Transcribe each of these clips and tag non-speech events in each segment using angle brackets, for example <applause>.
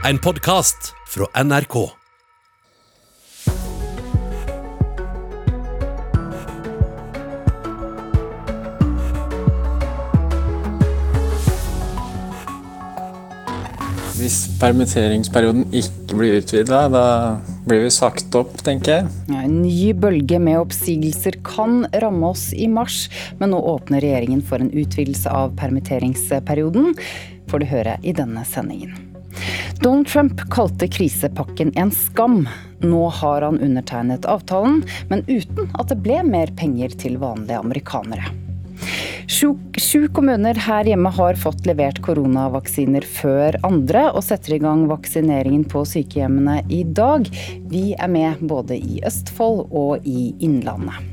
En podkast fra NRK. Hvis permitteringsperioden ikke blir utvida, da blir vi sagt opp, tenker jeg. Ja, en ny bølge med oppsigelser kan ramme oss i mars, men nå åpner regjeringen for en utvidelse av permitteringsperioden, får du høre i denne sendingen. Donald Trump kalte krisepakken en skam. Nå har han undertegnet avtalen, men uten at det ble mer penger til vanlige amerikanere. Sju, sju, kommuner her hjemme har fått levert koronavaksiner før andre, og setter i gang vaksineringen på sykehjemmene i dag. Vi er med både i Østfold og i Innlandet.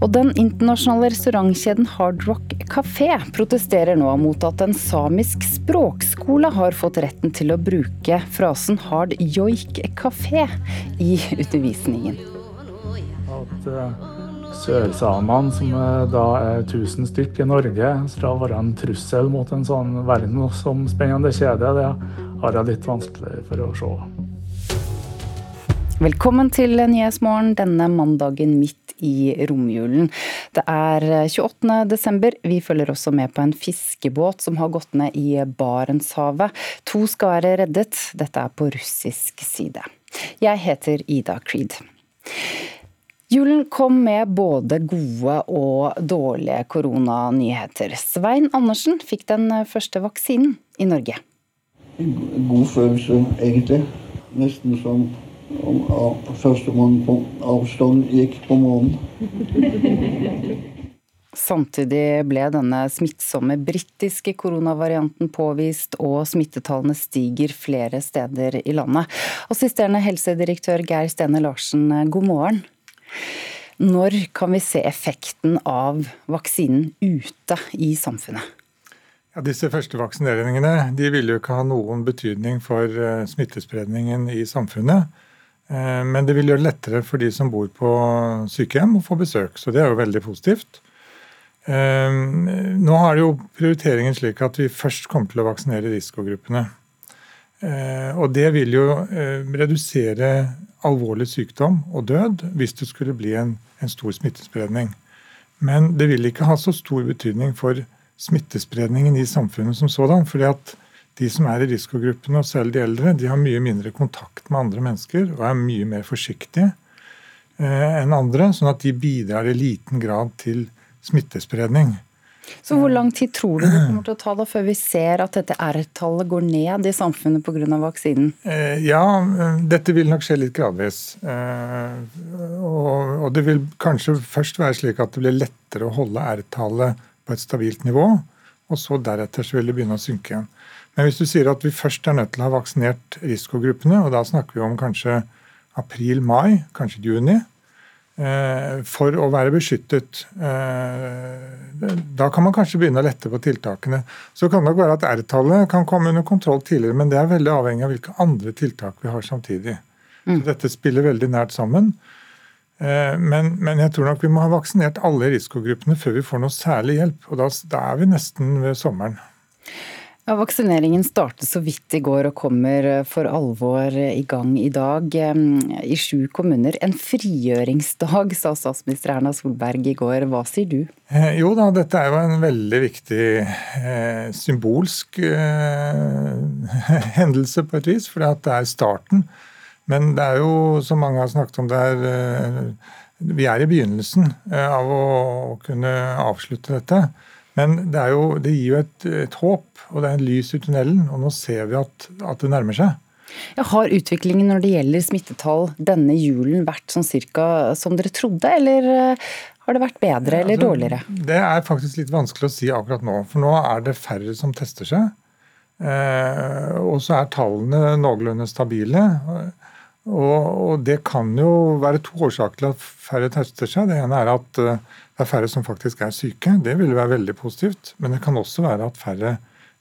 Og den internasjonale restaurantkjeden Hard Rock Café protesterer nå mot at en samisk språkskole har fått retten til å bruke frasen hard joik kafé i undervisningen. At, uh sørsamene, som da er 1000 stykk i Norge, skal være en trussel mot en sånn verdensomspennende kjede, det har jeg litt vanskelig for å se. Velkommen til Nyhetsmorgen denne mandagen midt i romjulen. Det er 28. desember. Vi følger også med på en fiskebåt som har gått ned i Barentshavet. To skal være reddet. Dette er på russisk side. Jeg heter Ida Creed. Julen kom med både gode og dårlige koronanyheter. Svein Andersen fikk den første vaksinen i Norge. God følelse, egentlig. Nesten som om førstemann på avstand gikk på månen. Samtidig ble denne smittsomme britiske koronavarianten påvist, og smittetallene stiger flere steder i landet. Assisterende helsedirektør Geir Stene Larsen, god morgen. Når kan vi se effekten av vaksinen ute i samfunnet? Ja, disse første vaksineringene de ville jo ikke ha noen betydning for uh, smittespredningen i samfunnet. Uh, men det vil gjøre det lettere for de som bor på sykehjem å få besøk. Så det er jo veldig positivt. Uh, nå har jo prioriteringen slik at vi først kommer til å vaksinere risikogruppene. Og det vil jo redusere alvorlig sykdom og død hvis det skulle bli en, en stor smittespredning. Men det vil ikke ha så stor betydning for smittespredningen i samfunnet som sådan. fordi at de som er i risikogruppene, og selv de eldre, de har mye mindre kontakt med andre mennesker og er mye mer forsiktige eh, enn andre, sånn at de bidrar i liten grad til smittespredning. Så hvor lang tid tror du det kommer til å ta da før vi ser at dette R-tallet går ned i samfunnet pga. vaksinen? Eh, ja, eh, dette vil nok skje litt gradvis. Eh, og det vil kanskje først være slik at det blir lettere å holde R-tallet på et stabilt nivå. Og så deretter så vil det begynne å synke igjen. Men hvis du sier at vi først er nødt til å ha vaksinert risikogruppene, og da snakker vi om kanskje april-mai, kanskje juni, Eh, for å være beskyttet. Eh, da kan man kanskje begynne å lette på tiltakene. Så kan det nok være at R-tallet kan komme under kontroll tidligere, men det er veldig avhengig av hvilke andre tiltak vi har samtidig. Så mm. dette spiller veldig nært sammen. Eh, men, men, jeg tror nok vi må ha vaksinert alle risikogruppene før vi får noe særlig hjelp. Og da, da er vi nesten ved sommeren. Ja, vaksineringen startet så vidt i går og kommer eh, for alvor i gang i dag i sju kommuner. En frigjøringsdag, sa statsminister Erna Solberg i går. Hva sier du? Eh, jo da, dette er jo en veldig viktig eh, symbolsk eh, <laughs> hendelse på et vis, for det er starten. Men det er jo, som mange har snakket om, det er eh, vi er i begynnelsen eh, av å kunne avslutte dette. Men det, jo, det gir jo et, et, håp, og det er en lys i tunnelen. Og nå ser vi at, at det nærmer seg. Ja, har utviklingen når det gjelder smittetall denne julen vært sånn cirka som dere trodde, eller eh, har det vært bedre eller altså, dårligere? Det er faktisk litt vanskelig å si akkurat nå. For nå er det færre som tester seg. Eh, og så er tallene noenlunde stabile. Og, og, det kan jo være to årsaker til at færre tester seg. Det ene er at uh, det er færre som faktisk er syke. Det vil være veldig positivt. Men det kan også være at færre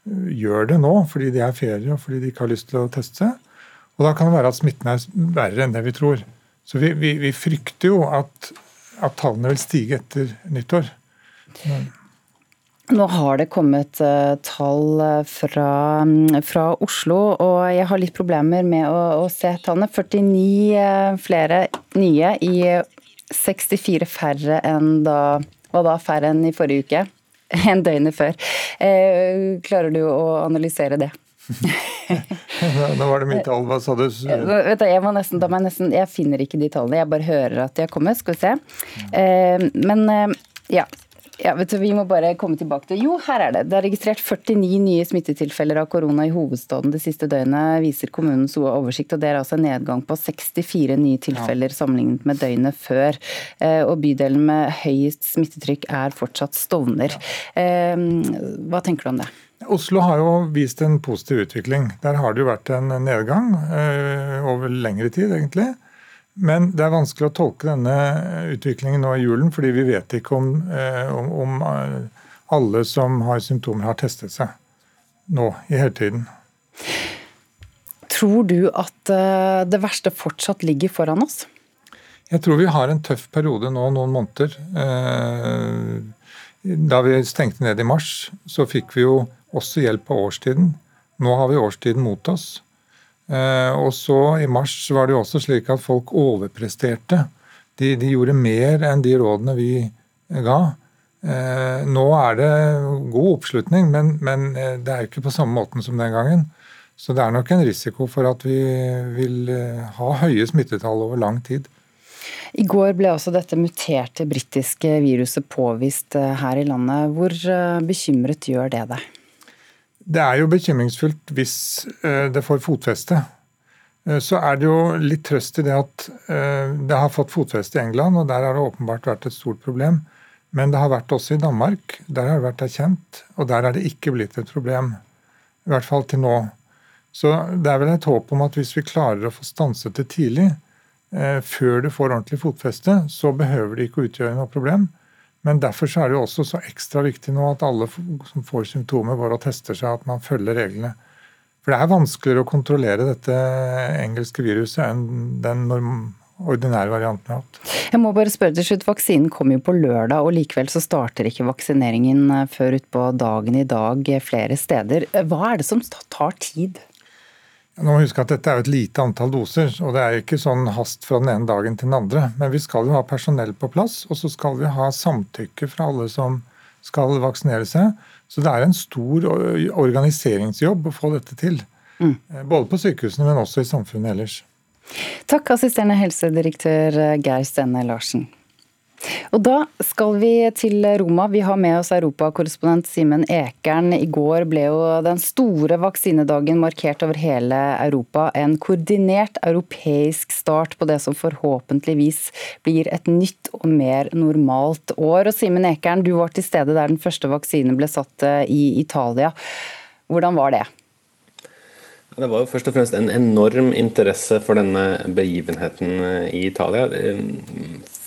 øh, gjør det nå fordi de er ferie og fordi de ikke har lyst til å teste seg. Og da kan det være at smitten er verre enn det vi tror. Så vi, vi, vi frykter jo at, at, tallene vil stige etter nyttår. Men. Nå har det kommet uh, tall fra, um, fra, Oslo, og jeg har litt problemer med å, å se tallene. 49 uh, flere nye i 64 færre enn da da, færre enn i forrige uke? <laughs> En døgnet før. Klarer du å analysere det? Nå var det mitt tall, hva sa du? <laughs> Jeg, nesten, nesten, jeg, finner ikke de tallene, jeg bare hører at de har kommet. Skal vi se. Eh, men eh, ja. Ja, vet du, Vi må bare komme tilbake til Jo, her er det. Det er registrert 49 nye smittetilfeller av korona i hovedstaden det siste døgnet, viser kommunens oversikt. og Det er altså en nedgang på 64 nye tilfeller ja. sammenlignet med døgnet før. Eh, og Bydelen med høyest smittetrykk er fortsatt Stovner. Ja. Hva tenker du om det? Oslo har jo vist en positiv utvikling. Der har det jo vært en nedgang øh, over lengre tid, egentlig. Men det er vanskelig å tolke denne utviklingen nå i julen, fordi vi vet ikke om, øh, om, om eh, alle som har symptomer, har testet seg nå i hele tiden. Tror du at det verste fortsatt ligger foran oss? Jeg tror vi har en tøff periode nå, noen måneder. Da vi stengte ned i mars, så fikk vi jo også hjelp av årstiden. Nå har vi årstiden mot oss. Eh, og så I mars var det jo også slik at folk overpresterte. De, de gjorde mer enn de rådene vi ga. Eh, nå er det god oppslutning, men, men eh, det er jo ikke på samme måten som den gangen. Så det er nok en risiko for at vi vil ha høye smittetall over lang tid. I går ble også dette muterte britiske viruset påvist her i landet. Hvor bekymret gjør det deg? Det er jo bekymringsfullt hvis eh, det får fotfeste. Eh, så er det jo litt trøst i det at eh, det har fått fotfeste i England, og der har det åpenbart vært et stort problem. Men det har vært også i Danmark. Der har det vært erkjent, og der er det ikke blitt et problem. I hvert fall til nå. Så det er vel et håp om at hvis vi klarer å få stanset det tidlig, før det får ordentlig fotfeste, så behøver det ikke å utgjøre noe problem. Men derfor er det jo også så ekstra viktig nå at alle som får symptomer, går og tester seg, at man følger reglene. For det er vanskeligere å kontrollere dette engelske viruset enn den ordinære varianten vi har hatt. Jeg må bare spørre til slutt, Vaksinen kom jo på lørdag, og likevel så starter ikke vaksineringen eh, før utpå dagen i dag flere steder. Hva er det som tar tid? Nå må vi huske at Dette er jo et lite antall doser, og det er ikke sånn hast fra den ene dagen til den andre. Men vi skal jo ha personell på plass, og så skal vi ha samtykke fra alle som skal vaksinere seg. Så det er en stor organiseringsjobb å få dette til. Mm. Eh, både på sykehusene, men også i samfunnet ellers. Takk, assisterende helsedirektør Geir Stene Larsen. Og da skal vi til Roma. Vi har med oss europakorrespondent Simen Ekern. I går ble jo den store vaksinedagen markert over hele Europa. En koordinert europeisk start på det som forhåpentligvis blir et nytt og mer normalt år. Og Simen Ekern, du var til stede der den første vaksinen ble satt eh, i Italia. Hvordan var det? Det var jo først og fremst en enorm interesse for denne begivenheten eh, i Italia.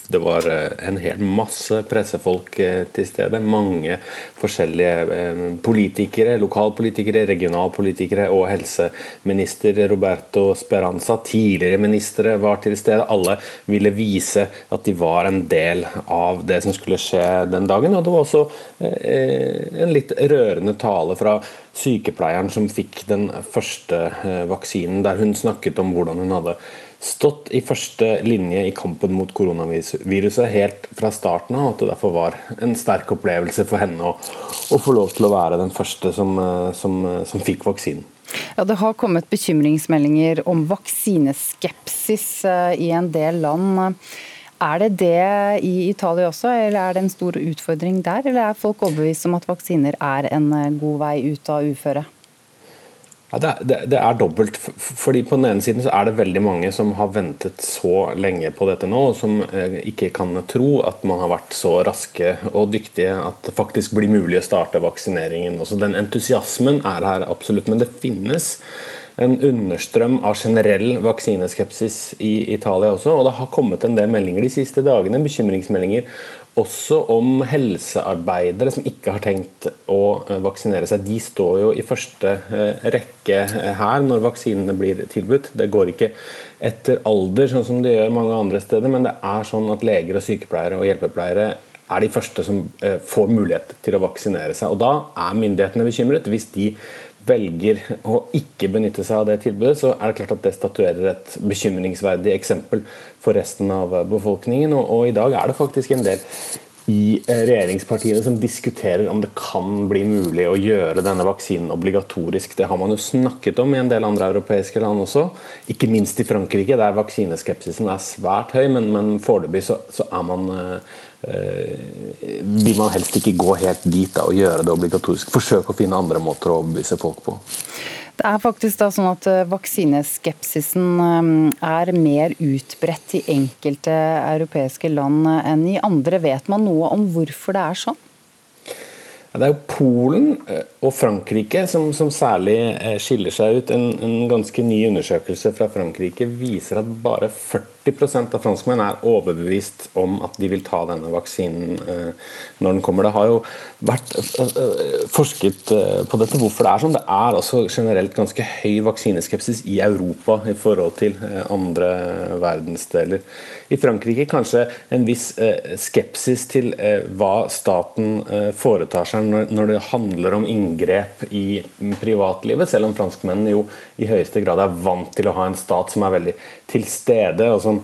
Det var eh, en hel masse pressefolk eh, til stede. Mange forskjellige eh, politikere, lokalpolitikere, regionalpolitikere og helseminister Roberto Speranza, tidligere ministre, var til stede. Alle ville vise at de var en del av det som skulle skje den dagen. Og det var også en litt rørende tale fra sykepleieren som fikk den første vaksinen, der hun snakket om hvordan hun hadde stått i første linje i kampen mot koronaviruset helt fra starten av, at det derfor var en sterk opplevelse for henne å, å få lov til å være den første som, eh, som, eh, som fikk vaksinen. Ja, Det har kommet bekymringsmeldinger om vaksineskepsis eh, i en del land. Er det det i Italia også, eller er det en stor utfordring der? Eller er folk overbevist om at vaksiner er en god vei ut av uføret? Ja, det, det, det, er dobbelt. fordi På den ene siden så er det veldig mange som har ventet så lenge på dette nå, og som eh, ikke kan tro at man har vært så raske og dyktige at det faktisk blir mulig å starte vaksineringen. Også den entusiasmen er her absolutt, men det finnes en understrøm av generell vaksineskepsis i Italia også. Og det har kommet en del meldinger de siste dagene, bekymringsmeldinger også om helsearbeidere som ikke har tenkt å eh, vaksinere seg. De står jo i første eh, rekke eh, her når vaksinene blir tilbudt. Det går ikke etter alder, sånn som det gjør mange andre steder, men det er sånn at leger og sykepleiere og hjelpepleiere er de første som får mulighet til å vaksinere seg. Og Da er myndighetene bekymret. Hvis de velger å ikke benytte seg av det tilbudet, så er det klart at det statuerer et bekymringsverdig eksempel for resten av befolkningen. Og, og i dag er det faktisk en del i eh, regjeringspartiene som diskuterer om det kan bli mulig å gjøre denne vaksinen obligatorisk. Det har man jo snakket om i en del andre europeiske land også. Ikke minst i Frankrike, der vaksineskepsisen er svært høy. Men, men foreløpig så, så, er man øh, vil man helst ikke gå helt dit da, og gjøre det obligatorisk. Forsøke å finne andre måter å overbevise folk på. Det er faktisk da sånn at eh, vaksineskepsisen eh, er mer utbredt i enkelte europeiske land enn i andre. Vet man noe om hvorfor det er sånn? Det er jo Polen eh, og Frankrike som, som særlig skiller seg ut. En, en, ganske ny undersøkelse fra Frankrike viser at bare 40 av franskmenn er overbevist om at de vil ta denne vaksinen når den kommer. Det har jo vært forsket på dette, hvorfor det er sånn. Det er også generelt ganske høy vaksineskepsis i Europa i forhold til andre verdensdeler. I Frankrike kanskje en viss skepsis til hva staten foretar seg når det handler om inngrep i privatlivet, selv om franskmennene jo i høyeste grad er vant til å ha en stat som er veldig til stede, og som,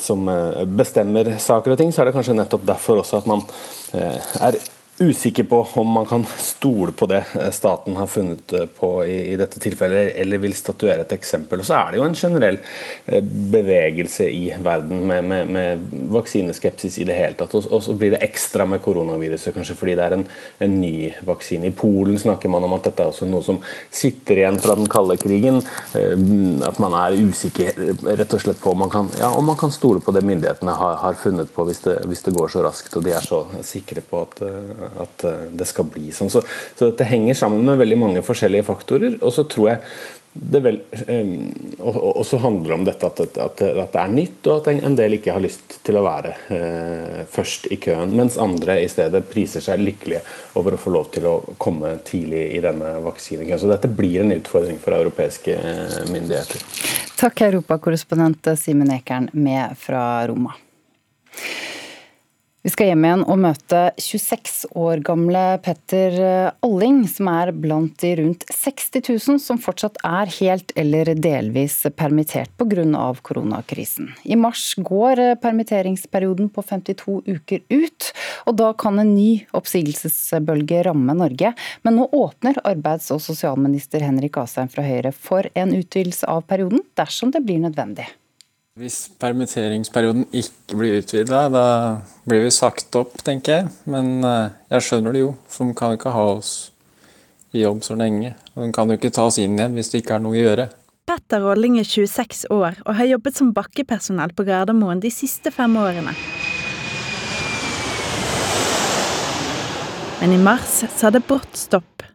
som bestemmer saker og ting, så er det kanskje nettopp derfor også at man er usikker på om man kan stole på det staten har funnet eh, på i, i, dette tilfellet, eller vil statuere et eksempel. Og så er det jo en generell eh, bevegelse i verden med, med, med vaksineskepsis i det hele tatt. Og, og, så blir det ekstra med koronaviruset, kanskje fordi det er en, en, ny vaksine. I Polen snakker man om at dette er også noe som sitter igjen fra den kalde krigen. Eh, at man er usikker rett og slett på om man kan, ja, om man kan stole på det myndighetene har, har funnet på hvis det, hvis det går så raskt og de er så sikre på at at eh, det skal bli sånn. Så, så dette henger sammen med veldig mange forskjellige faktorer. Og så tror jeg det vel, um, og, så handler det om dette at, at, at, det er nytt, og at en del ikke har lyst til å være uh, først i køen. Mens andre i stedet priser seg lykkelige over å få lov til å komme tidlig i denne vaksinekøen. Så dette blir en utfordring for europeiske uh, myndigheter. Takk, europakorrespondent Simen Ekern med fra Roma. Vi skal hjem igjen og møte 26 år gamle Petter Alling, som er blant de rundt 60 000 som fortsatt er helt eller delvis permittert pga. koronakrisen. I mars går permitteringsperioden på 52 uker ut, og da kan en ny oppsigelsesbølge ramme Norge. Men nå åpner arbeids- og sosialminister Henrik Asheim fra Høyre for en utvidelse av perioden, dersom det blir nødvendig. Hvis permitteringsperioden ikke blir utvida, da blir vi sagt opp, tenker jeg. Men eh, jeg skjønner det jo, for de kan ikke ha oss i jobb så lenge. Og de kan jo ikke ta oss inn igjen hvis det ikke er noe å gjøre. Petter Rolling er 26 år og har jobbet som bakkepersonell på Gardermoen de siste fem årene. Men i mars sa det brått stopp.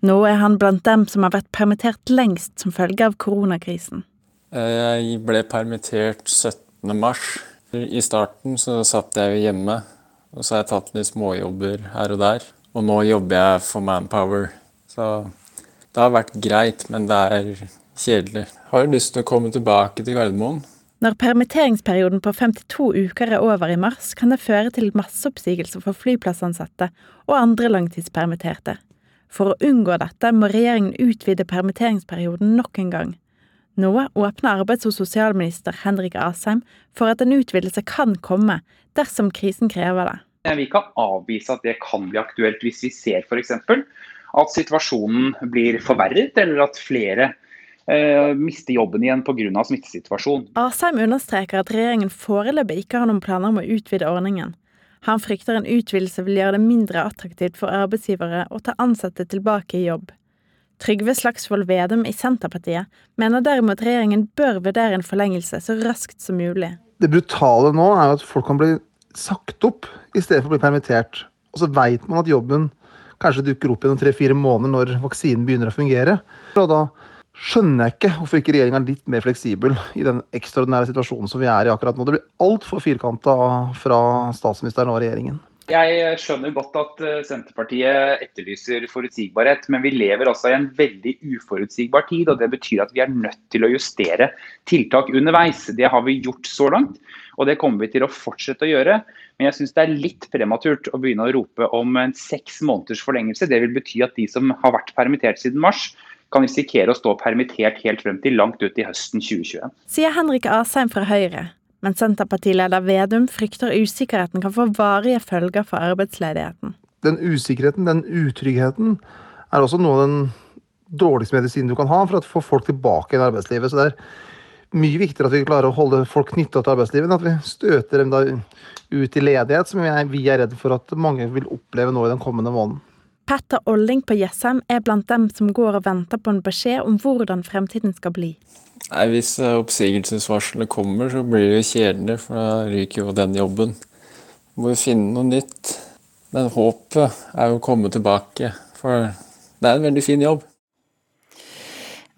Nå er han blant dem som har vært permittert lengst som følge av koronakrisen. Eh, jeg ble permittert 17. mars. I starten så satt jeg hjemme, og så har jeg tatt litt småjobber her og der. Og nå jobber jeg for Manpower. Så det har vært greit, men det er kjedelig. Har jo lyst til å komme tilbake til Gardermoen. Når permitteringsperioden på 52 uker er over i mars, kan det føre til masseoppsigelser for flyplassansatte og andre langtidspermitterte. For å unngå dette må regjeringen utvide permitteringsperioden nok en gang. Nå åpner arbeids- og sosialminister Henrik Asheim for at en utvidelse kan komme, dersom krisen krever det. Vi kan avvise at det kan bli aktuelt hvis vi ser f.eks. at situasjonen blir forverret, eller at flere eh, mister jobben igjen pga. smittesituasjonen. Asheim understreker at regjeringen foreløpig ikke har noen planer om å utvide ordningen. Han frykter en utvidelse vil gjøre det mindre attraktivt for arbeidsgivere å ta ansatte tilbake i jobb. Trygve Slagsvold Vedum i Senterpartiet mener derimot regjeringen bør vurdere en forlengelse så raskt som mulig. Det brutale nå er at folk kan bli sagt opp i stedet for å bli permittert. Og så veit man at jobben kanskje dukker opp igjen tre-fire måneder når vaksinen begynner å fungere. Og da skjønner jeg ikke hvorfor ikke regjeringa er litt mer fleksibel i den ekstraordinære situasjonen som vi er i akkurat nå. Det blir altfor firkanta fra statsministeren og regjeringen. Jeg skjønner godt at eh, Senterpartiet etterlyser forutsigbarhet, men vi lever også i en veldig uforutsigbar tid. og Det betyr at vi er nødt til å justere tiltak underveis. Det har vi gjort så langt, og det kommer vi til å fortsette å gjøre. Men jeg syns det er litt prematurt å begynne å rope om en seks måneders forlengelse. Det vil bety at de som har vært permittert siden mars, kan risikere å stå permittert helt frem til langt ut i høsten 2021. Sier Henrik Asheim fra Høyre men Senterpartileder Vedum frykter usikkerheten kan få varige følger for arbeidsledigheten. Den usikkerheten, den utryggheten, er også noe av den dårligste medisinen du kan ha for å få folk tilbake i arbeidslivet. Så det er mye viktigere at vi klarer å holde folk knytta til arbeidslivet, enn at vi støter dem ut i ledighet, som vi er redd for at mange vil oppleve nå i den kommende måneden. Petter Olling på Jessheim er blant dem som går og venter på en beskjed om hvordan fremtiden skal bli. Nei, Hvis eh, oppsigelsesvarselet kommer, så blir det jo kjedelig, for da ryker jo den jobben. Må jo finne noe nytt. Men håpet er jo å komme tilbake, for det er en veldig fin jobb.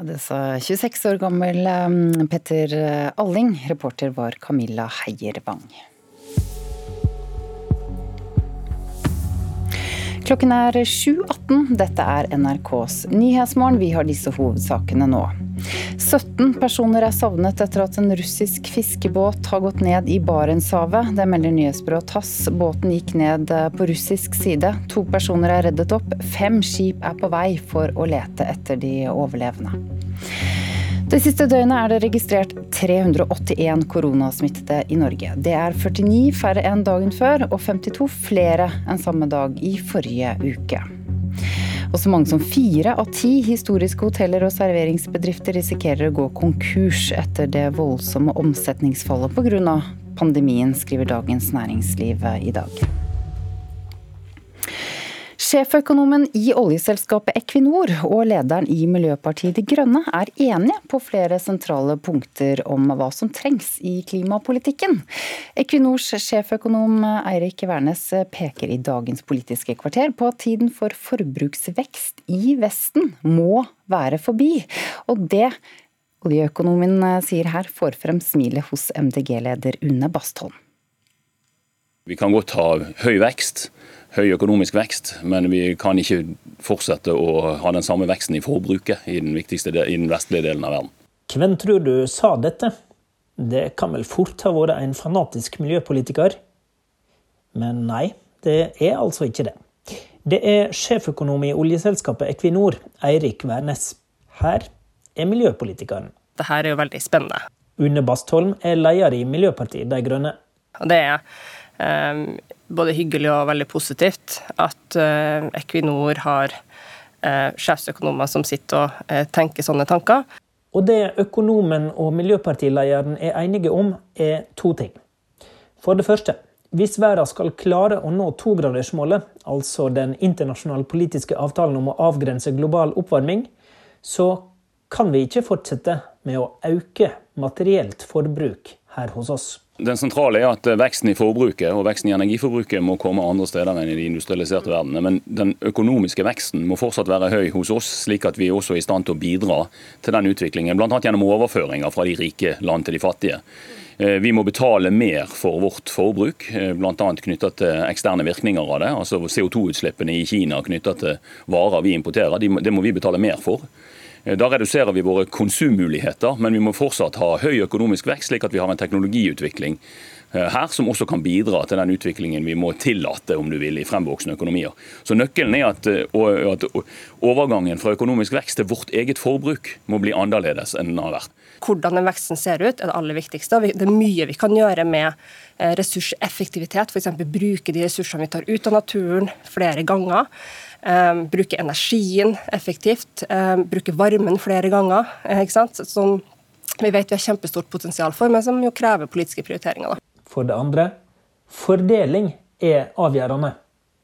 Det sa 26 år gammel eh, Petter Alling. Reporter var Camilla Heier-Wang. Klokken er 7.18. Dette er NRKs Nyhetsmorgen. Vi har disse hovedsakene nå. 17 personer er savnet etter at en russisk fiskebåt har gått ned i Barentshavet. Det melder nyhetsbyrået TASS. Båten gikk ned på russisk side. To personer er reddet opp. Fem skip er på vei for å lete etter de overlevende. Det siste døgnet er det registrert 381 koronasmittede i Norge. Det er 49 færre enn dagen før, og 52 flere enn samme dag i forrige uke. Og så mange som fire av ti historiske hoteller og serveringsbedrifter risikerer å gå konkurs etter det voldsomme omsetningsfallet pga. pandemien, skriver Dagens Næringsliv i dag. Sjeføkonomen i oljeselskapet Equinor og lederen i Miljøpartiet De Grønne er enige på flere sentrale punkter om hva som trengs i klimapolitikken. Equinors sjeføkonom Eirik Wærnes peker i dagens Politiske kvarter på at tiden for forbruksvekst i Vesten må være forbi. Og det oljeøkonomen sier her, får frem smilet hos MDG-leder Une Bastholm. Vi kan godt ha høy vekst høy økonomisk vekst, men vi kan ikke fortsette å ha den samme veksten i forbruket i den, viktigste, i den vestlige delen av verden. Hvem tror du sa dette? Det kan vel fort ha vært en fanatisk miljøpolitiker? Men nei, det er altså ikke det. Det er sjeføkonom i oljeselskapet Equinor, Eirik Wærnes. Her er miljøpolitikeren. Dette er jo veldig spennende. Une Bastholm er leder i Miljøpartiet De Grønne. Det er um, både hyggelig og veldig positivt at uh, Equinor har uh, sjefsøkonomer som sitter og uh, tenker sånne tanker. Og det økonomen og miljøpartilederen er enige om, er to ting. For det første, hvis verden skal klare å nå togradersmålet, altså den internasjonale politiske avtalen om å avgrense global oppvarming, så kan vi ikke fortsette med å øke materielt forbruk her hos oss. Den sentrale er at veksten i forbruket og veksten i energiforbruket må komme andre steder enn i de industrialiserte verdenene. Men den økonomiske veksten må fortsatt være høy hos oss, slik at vi også er i stand til å bidra til den utviklingen. Bl.a. gjennom overføringer fra de rike land til de fattige. Eh, vi må betale mer for vårt forbruk, eh, bl.a. knyttet til eksterne virkninger av det. Altså CO2-utslippene i Kina knyttet til varer vi importerer, det må vi betale mer for. Eh, da reduserer vi våre konsummuligheter, men vi må fortsatt ha høy økonomisk vekst, slik at vi har en teknologiutvikling eh, her som også kan bidra til den utviklingen vi må tillate om du vil, i fremvoksende økonomier. Så Nøkkelen er at, eh, at overgangen fra økonomisk vekst til vårt eget forbruk må bli annerledes enn den har vært. Hvordan den veksten ser ut, er det aller viktigste. Det er mye vi kan gjøre med ressurseffektivitet, f.eks. bruke de ressursene vi tar ut av naturen flere ganger. Um, bruke energien effektivt, um, bruke varmen flere ganger. Eh, ikke sant? Som vi vet vi har kjempestort potensial for, men som jo krever politiske prioriteringer. Da. For det andre, fordeling er avgjørende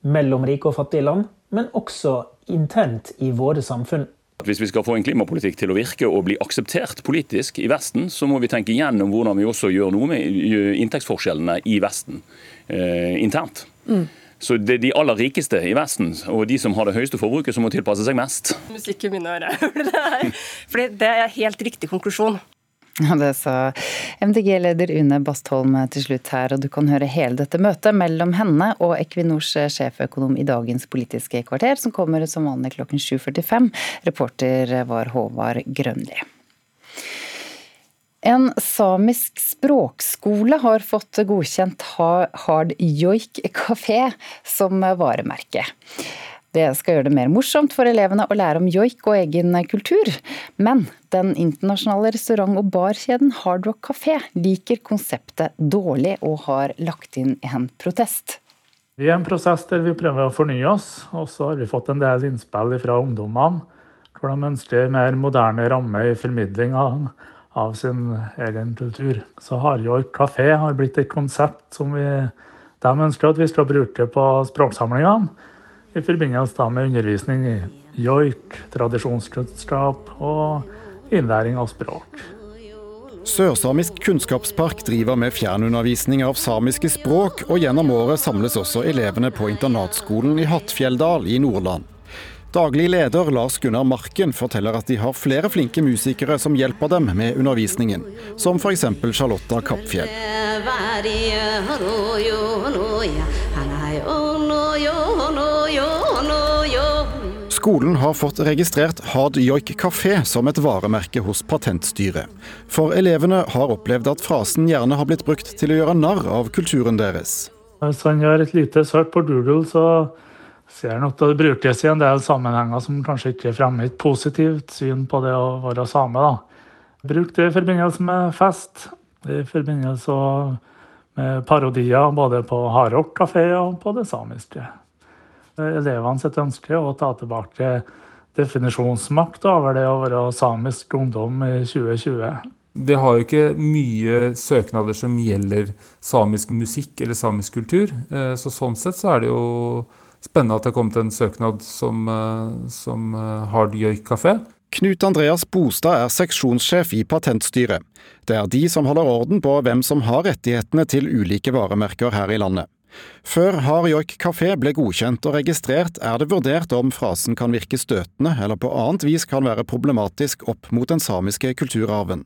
mellom rike og fattige land, men også internt i våre samfunn. Hvis vi skal få en klimapolitikk til å virke og bli akseptert politisk i Vesten, så må vi tenke igjennom hvordan vi også gjør noe med inntektsforskjellene i Vesten eh, internt. Mm. Så det er de aller rikeste i Vesten og de som har det høyeste forbruket, som må tilpasse seg mest. Musikk i mine ører. <laughs> For det er helt riktig konklusjon. Ja, Det sa MDG-leder Une Bastholm til slutt her, og du kan høre hele dette møtet mellom henne og Equinors sjeføkonom i dagens Politiske kvarter, som kommer som vanlig klokken 7.45. Reporter var Håvard Grønli. En samisk språkskole har fått godkjent Hard Joik kafé som varemerke. Det skal gjøre det mer morsomt for elevene å lære om joik og egen kultur. Men den internasjonale restaurant- og barkjeden Hard Rock Café liker konseptet dårlig og har lagt inn en protest. Vi er en prosess der vi prøver å fornye oss, og så har vi fått en del innspill fra ungdommene. Hvor de ønsker mer moderne ramme i formidlinga av sin egen kultur. Så Harjork kafé har blitt et konsept som vi, de ønsker at vi skal bruke på språksamlingene i forbindelse med undervisning i joik, tradisjonskunnskap og innlæring av språk. Sørsamisk kunnskapspark driver med fjernundervisning av samiske språk, og gjennom året samles også elevene på internatskolen i Hattfjelldal i Nordland. Daglig leder Lars Gunnar Marken forteller at de har flere flinke musikere som hjelper dem med undervisningen, som f.eks. Charlotta Kappfjell. Skolen har fått registrert Hard Joik kafé som et varemerke hos Patentstyret. For elevene har opplevd at frasen gjerne har blitt brukt til å gjøre narr av kulturen deres. Hvis han gjør et lite søk på Doodle, så ser nok det brukes i en del sammenhenger som kanskje ikke fremmer et positivt syn på det å være same. Da. Bruk det i forbindelse med fest, i forbindelse med parodier både på Hardrock kafé og på det samiske elevene sitt ønske å ta tilbake definisjonsmakt over det å være samisk ungdom i 2020. Det har jo ikke mye søknader som gjelder samisk musikk eller samisk kultur. Eh, så sånn sett så er det jo spennende at det har kommet en søknad som, eh, som eh, Hard Joik kafé. Knut Andreas Bostad er seksjonssjef i Patentstyret. Det er de som holder orden på hvem som har rettighetene til ulike varemerker her i landet. Før Hard Joik kafé ble godkjent og registrert, er det vurdert om frasen kan virke støtende eller på annet vis kan være problematisk opp mot den samiske kulturarven.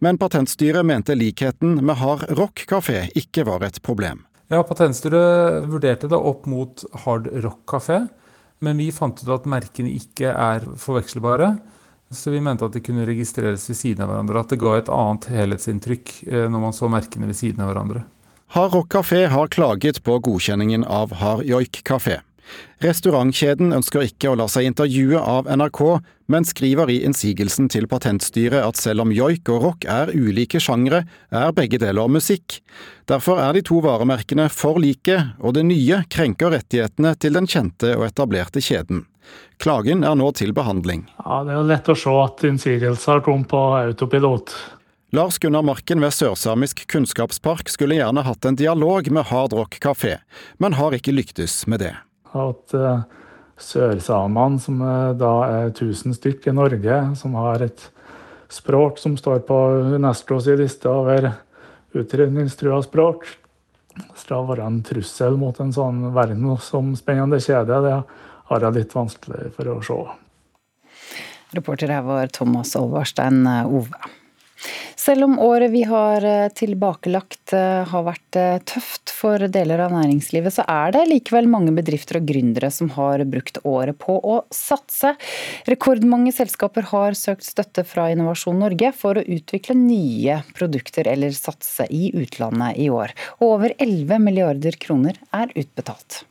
Men Patentstyret mente likheten med Hard Rock kafé ikke var et problem. Ja, Patentstyret vurderte det opp mot Hard Rock kafé, men vi fant ut at merkene ikke er forvekselbare. Så vi mente at de kunne registreres ved siden av hverandre. At det ga et annet helhetsinntrykk eh, når man så merkene ved siden av hverandre. Hard Rock Café har klaget på godkjenningen av Hard Joik kafé. Restaurantkjeden ønsker ikke å la seg intervjue av NRK, men skriver i innsigelsen til Patentstyret at selv om joik og rock er ulike sjangre, er begge deler musikk. Derfor er de to varemerkene for like, og det nye krenker rettighetene til den kjente og etablerte kjeden. Klagen er nå til behandling. Ja, Det er jo lett å se at innsigelser kom på autopilot. Lars Gunnar Marken ved Sørsamisk kunnskapspark skulle gjerne hatt en dialog med Hard Rock kafé, men har ikke lyktes med det. At uh, sørsamene, som uh, da er 1000 stykk i Norge, som har et språk som står på Unescos liste over utrydningstrua språk, skal være en trussel mot en sånn verdensomspennende kjede, det har jeg litt vanskelig for å se. Reporter her var Thomas Olvarstein Ove. Selv om året vi har eh, tilbakelagt eh, har vært eh, tøft for deler av næringslivet, så er det likevel mange bedrifter og gründere som har brukt året på å satse. Rekordmange selskaper har søkt støtte fra Innovasjon Norge for å utvikle nye produkter eller satse i utlandet i år. Og over 11 milliarder kroner er utbetalt.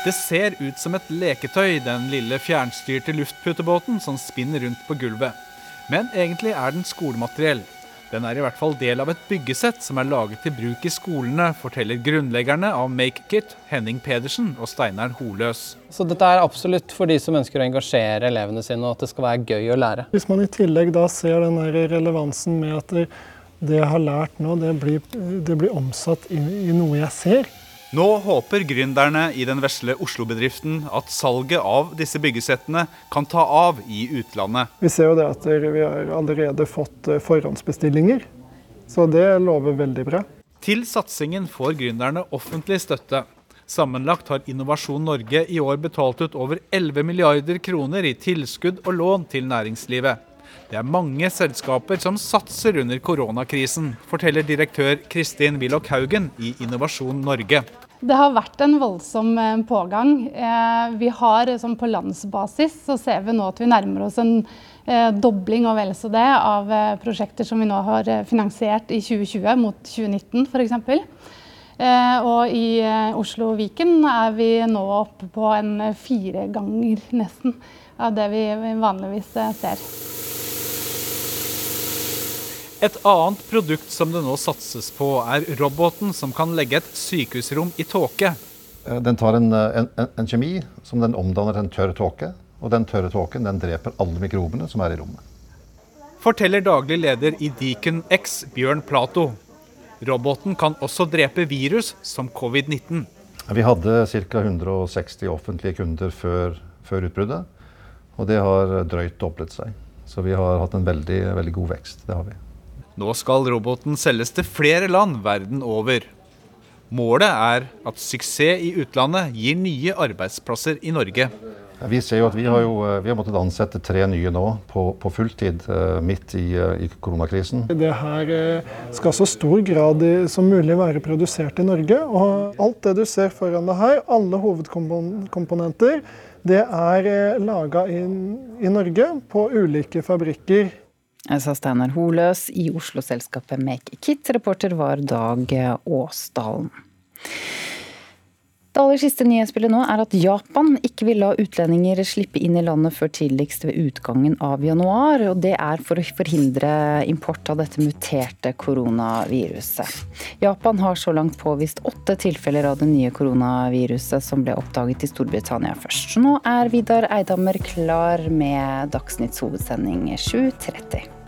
Det ser ut som et leketøy, den lille fjernstyrte luftputebåten som spinner rundt på gulvet. Men egentlig er den skolemateriell. Den er i hvert fall del av et byggesett som er laget til bruk i skolene, forteller grunnleggerne av MakeKit, Henning Pedersen og Steinar Holøs. Så dette er absolutt for de som ønsker å engasjere elevene sine, og at det skal være gøy å lære. Hvis man i tillegg da ser den relevansen med at det, jeg har lært nå, det blir, det blir omsatt i, i noe jeg ser, nå håper gründerne i den vesle Oslo-bedriften at salget av disse byggesettene kan ta av i utlandet. Vi ser jo det at vi har allerede fått eh, forhåndsbestillinger, så det lover veldig bra. Til satsingen får gründerne offentlig støtte. Sammenlagt har Innovasjon Norge i år betalt ut over 11 milliarder kroner i tilskudd og lån til næringslivet. Det er mange selskaper som satser under koronakrisen, forteller direktør Kristin Willoch Haugen i Innovasjon Norge. Det har vært en voldsom eh, pågang. Eh, vi har sånn På landsbasis så ser vi nå at vi nærmer oss en eh, dobling og vel så det av prosjekter som vi nå har finansiert i 2020 mot 2019 f.eks. Og i Oslo og Viken er vi nå oppe på en fire ganger nesten av det vi vanligvis ser. Et annet produkt som det nå satses på, er roboten som kan legge et sykehusrom i tåke. Eh, den tar en, eh, en, en, kjemi som den omdanner til en tørr tåke. Og den tørre tåken den dreper alle mikrobene som er i rommet. Forteller daglig leder i Deacon X, Bjørn Plato. Roboten kan også drepe virus som covid-19. Vi hadde ca. 160 offentlige kunder før, før utbruddet. Og det har drøyt doblet seg. Så vi har hatt en veldig, veldig god vekst. Det har vi. Nå skal roboten selges til flere land verden over. Målet er at suksess i utlandet gir nye arbeidsplasser i Norge. Vi ser jo at vi har, jo, eh, vi har måttet ansette tre nye nå på, på fulltid uh, midt i, uh, i, koronakrisen. Det her skal så stor grad som mulig være produsert i Norge. Og alt det du ser foran deg her, alle hovedkomponenter, det er laga i, i Norge på ulike fabrikker sa Steinar Holøs i Oslo-selskapet Make Kit. Reporter var Dag Åsdalen. Det aller siste nyhetsbildet nå er at Japan ikke vil la utlendinger slippe inn i landet før tidligst ved utgangen av januar. og Det er for å forhindre import av dette muterte koronaviruset. Japan har så langt påvist åtte tilfeller av det nye koronaviruset som ble oppdaget i Storbritannia først. Så nå er Vidar Eidhammer klar med Dagsnytts hovedsending 7.30.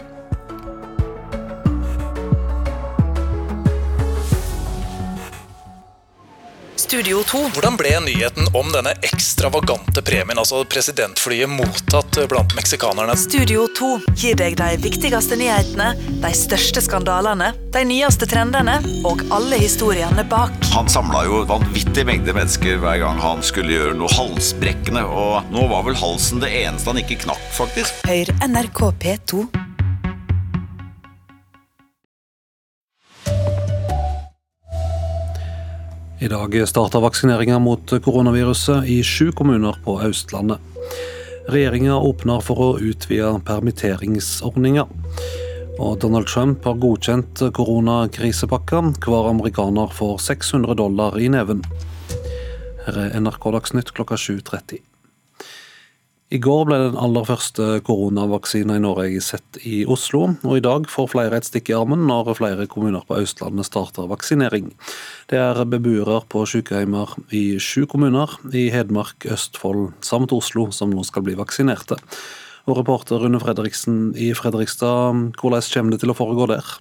Studio 2. Hvordan ble nyheten om denne ekstravagante premien, altså presidentflyet, mottatt blant meksikanerne? Studio 2 gir deg de viktigste nyhetene, de største skandalene, de nyeste trendene og alle historiene bak. Han samla jo vanvittig mengde mennesker hver gang han skulle gjøre noe halsbrekkende, og nå var vel halsen det eneste han ikke knakk, faktisk. Hør NRK P2 I dag starter vaksineringa mot koronaviruset i sju kommuner på Østlandet. Regjeringa åpner for å utvide permitteringsordninga. Og Donald Trump har godkjent koronakrisepakka. Hver amerikaner får 600 dollar i neven. Her er NRK Dagsnytt klokka 7.30. I går ble den aller første koronavaksina i Norge sett i Oslo, og i dag får flere et stikk i armen når flere kommuner på Østlandet starter vaksinering. Det er beboere på sykehjemmer i sju kommuner i Hedmark, Østfold samt Oslo som nå skal bli vaksinerte. Og reporter Rune Fredriksen i Fredrikstad, hvordan kommer det til å foregå der?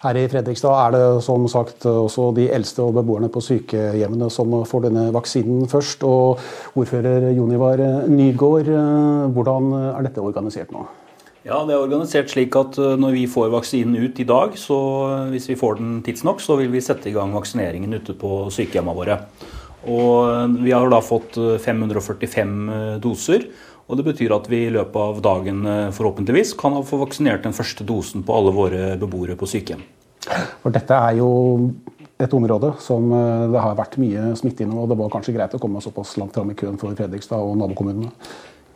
Her i Fredrikstad er det som sagt også de eldste og beboerne på sykehjemmene som får denne vaksinen først. Og ordfører Jonivar Nygård, hvordan er dette organisert nå? Ja, Det er organisert slik at eh, når vi får vaksinen ut i dag, så hvis vi får den tidsnok, så vil vi sette i gang vaksineringen ute på sykehjemmene våre. Og eh, Vi har da fått 545 eh, doser. Og Det betyr at vi i løpet av dagen forhåpentligvis kan få vaksinert den første dosen på alle våre beboere på sykehjem. For dette er jo et område som det har vært mye smitte i nå. og Det var kanskje greit å komme såpass langt fram i køen for Fredrikstad og nabokommunene?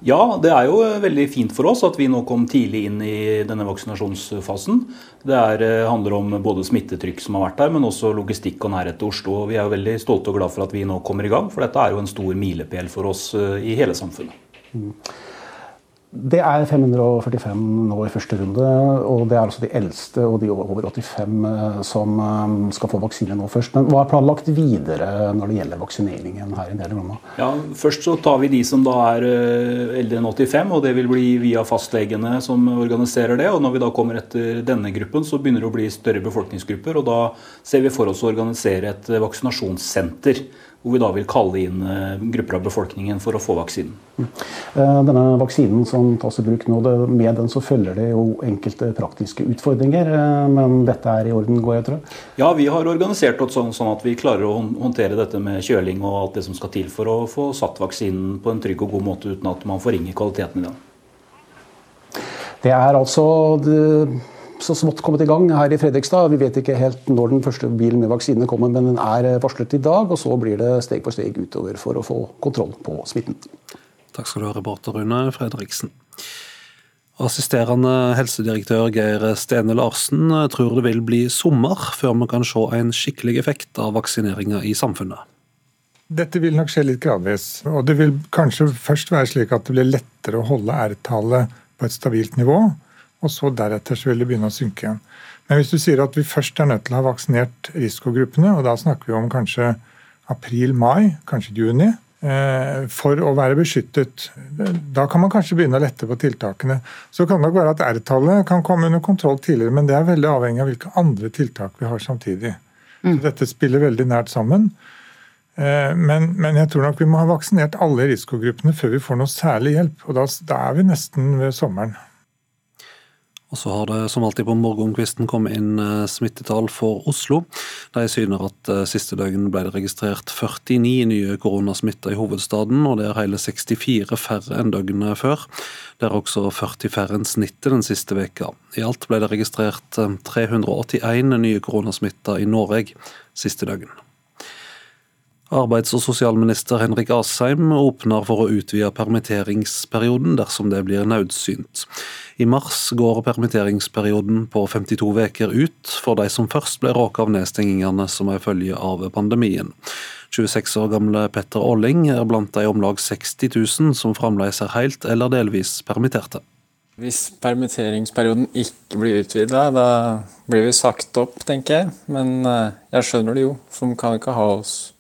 Ja, det er jo veldig fint for oss at vi nå kom tidlig inn i denne vaksinasjonsfasen. Det er, eh, handler om både smittetrykk som har vært der, men også logistikk og nærhet til Oslo. Vi er jo veldig stolte og glad for at vi nå kommer i gang, for dette er jo en stor milepæl for oss eh, i hele samfunnet. Det er 545 nå i første runde, og det er altså de eldste og de over 85 eh, som eh, skal få vaksine nå først. Men hva er planlagt videre når det gjelder vaksineringen her i Nederland? Ja, først så tar vi de som da er eh, eldre enn 85, og det vil bli via fastlegene som organiserer det. Og når vi da kommer etter denne gruppen, så begynner det å bli større befolkningsgrupper, og da ser vi for oss å organisere et vaksinasjonssenter hvor vi da vil kalle inn eh, grupper av befolkningen for å få vaksinen. Mm. Eh, denne vaksinen som tas i bruk nå, med den så følger det jo enkelte praktiske utfordringer. Eh, men dette er i orden, går jeg tror? Ja, vi har organisert oss sånn, sånn, at vi klarer å håndtere dette med kjøling og alt det som skal til for å få satt vaksinen på en trygg og god måte uten at man forringer kvaliteten i den. Det er altså det, så smått kommet i gang her i Fredrikstad. Vi vet ikke helt når den første bilen med vaksine kommer, men den er varslet i dag. Og så blir det steg for steg utover for å få kontroll på smitten. Takk skal du ha, reporter Rune Fredriksen. Assisterende helsedirektør Geir Stene Larsen tror det vil bli sommer før vi kan se en skikkelig effekt av vaksineringa i samfunnet. Dette vil nok skje litt gradvis. Og det vil kanskje først være slik at det blir lettere å holde R-tallet på et stabilt nivå, og så deretter så vil det begynne å synke igjen. Men hvis du sier at vi først er nødt til å ha vaksinert risikogruppene, og da snakker vi om kanskje april-mai, kanskje juni, eh, for å være beskyttet. Da kan man kanskje begynne å lette på tiltakene. Så kan det nok være at R-tallet kan komme under kontroll tidligere, men det er veldig avhengig av hvilke andre tiltak vi har samtidig. Så dette spiller veldig nært sammen. Eh, men, men, jeg tror nok vi må ha vaksinert alle risikogruppene før vi får noe særlig hjelp. Og da, da er vi nesten ved sommeren. Og så har det som alltid på morgenkvisten kommet inn eh, smittetall for Oslo. De syner at eh, siste døgn ble det registrert 49 nye koronasmitta i hovedstaden, og det er hele 64 færre enn døgnet før. Det er også 40 færre enn snittet den siste veka. I alt ble det registrert 381 nye koronasmitta i Norge siste døgn. Arbeids- og sosialminister Henrik Asheim åpner for å utvide permitteringsperioden dersom det blir nødsynt. I mars går permitteringsperioden på 52 uker ut for de som først ble råket av nedstengingene som er følge av pandemien. 26 år gamle Petter Olling er blant de om lag 60 000 som fremdeles er helt eller delvis permitterte. Hvis permitteringsperioden ikke blir utvida, da blir vi sagt opp, tenker jeg. Men eh, jeg skjønner det jo, for vi kan ikke ha oss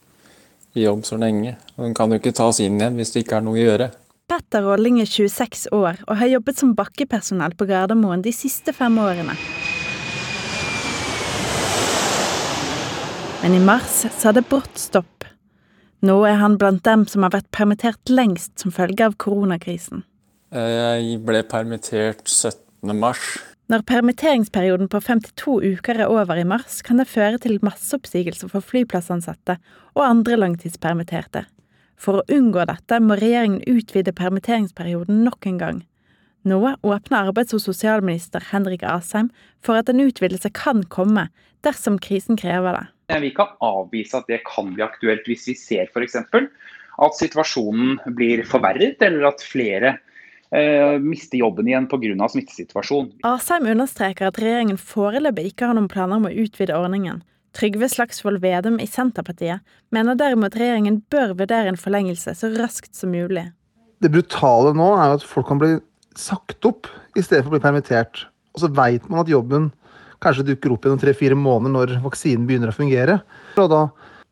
i jobb så lenge. Og den kan jo ikke tas inn igjen hvis det ikke er noe å gjøre. Petter Rolling er 26 år og har jobbet som bakkepersonell på Gardermoen de siste fem årene. Men i mars sa det brått stopp. Nå er han blant dem som har vært permittert lengst som følge av koronakrisen. Jeg ble permittert 17. mars. Når permitteringsperioden på 52 uker er over i mars, kan det føre til masseoppsigelser for flyplassansatte og andre langtidspermitterte. For å unngå dette må regjeringen utvide permitteringsperioden nok en gang. Nå åpner arbeids- og sosialminister Henrik Asheim for at en utvidelse kan komme dersom krisen krever det. Vi kan avvise at det kan bli aktuelt hvis vi ser f.eks. at situasjonen blir forverret, eller at flere eh, mister jobben igjen pga. smittesituasjonen. Asheim understreker at regjeringen foreløpig ikke har noen planer om å utvide ordningen. Trygve Slagsvold Vedum i Senterpartiet mener derimot regjeringen bør vurdere en forlengelse så raskt som mulig. Det brutale nå er at folk kan bli sagt opp i stedet for å bli permittert. Og så veit man at jobben kanskje dukker opp igjen om tre-fire måneder når vaksinen begynner å fungere. Og da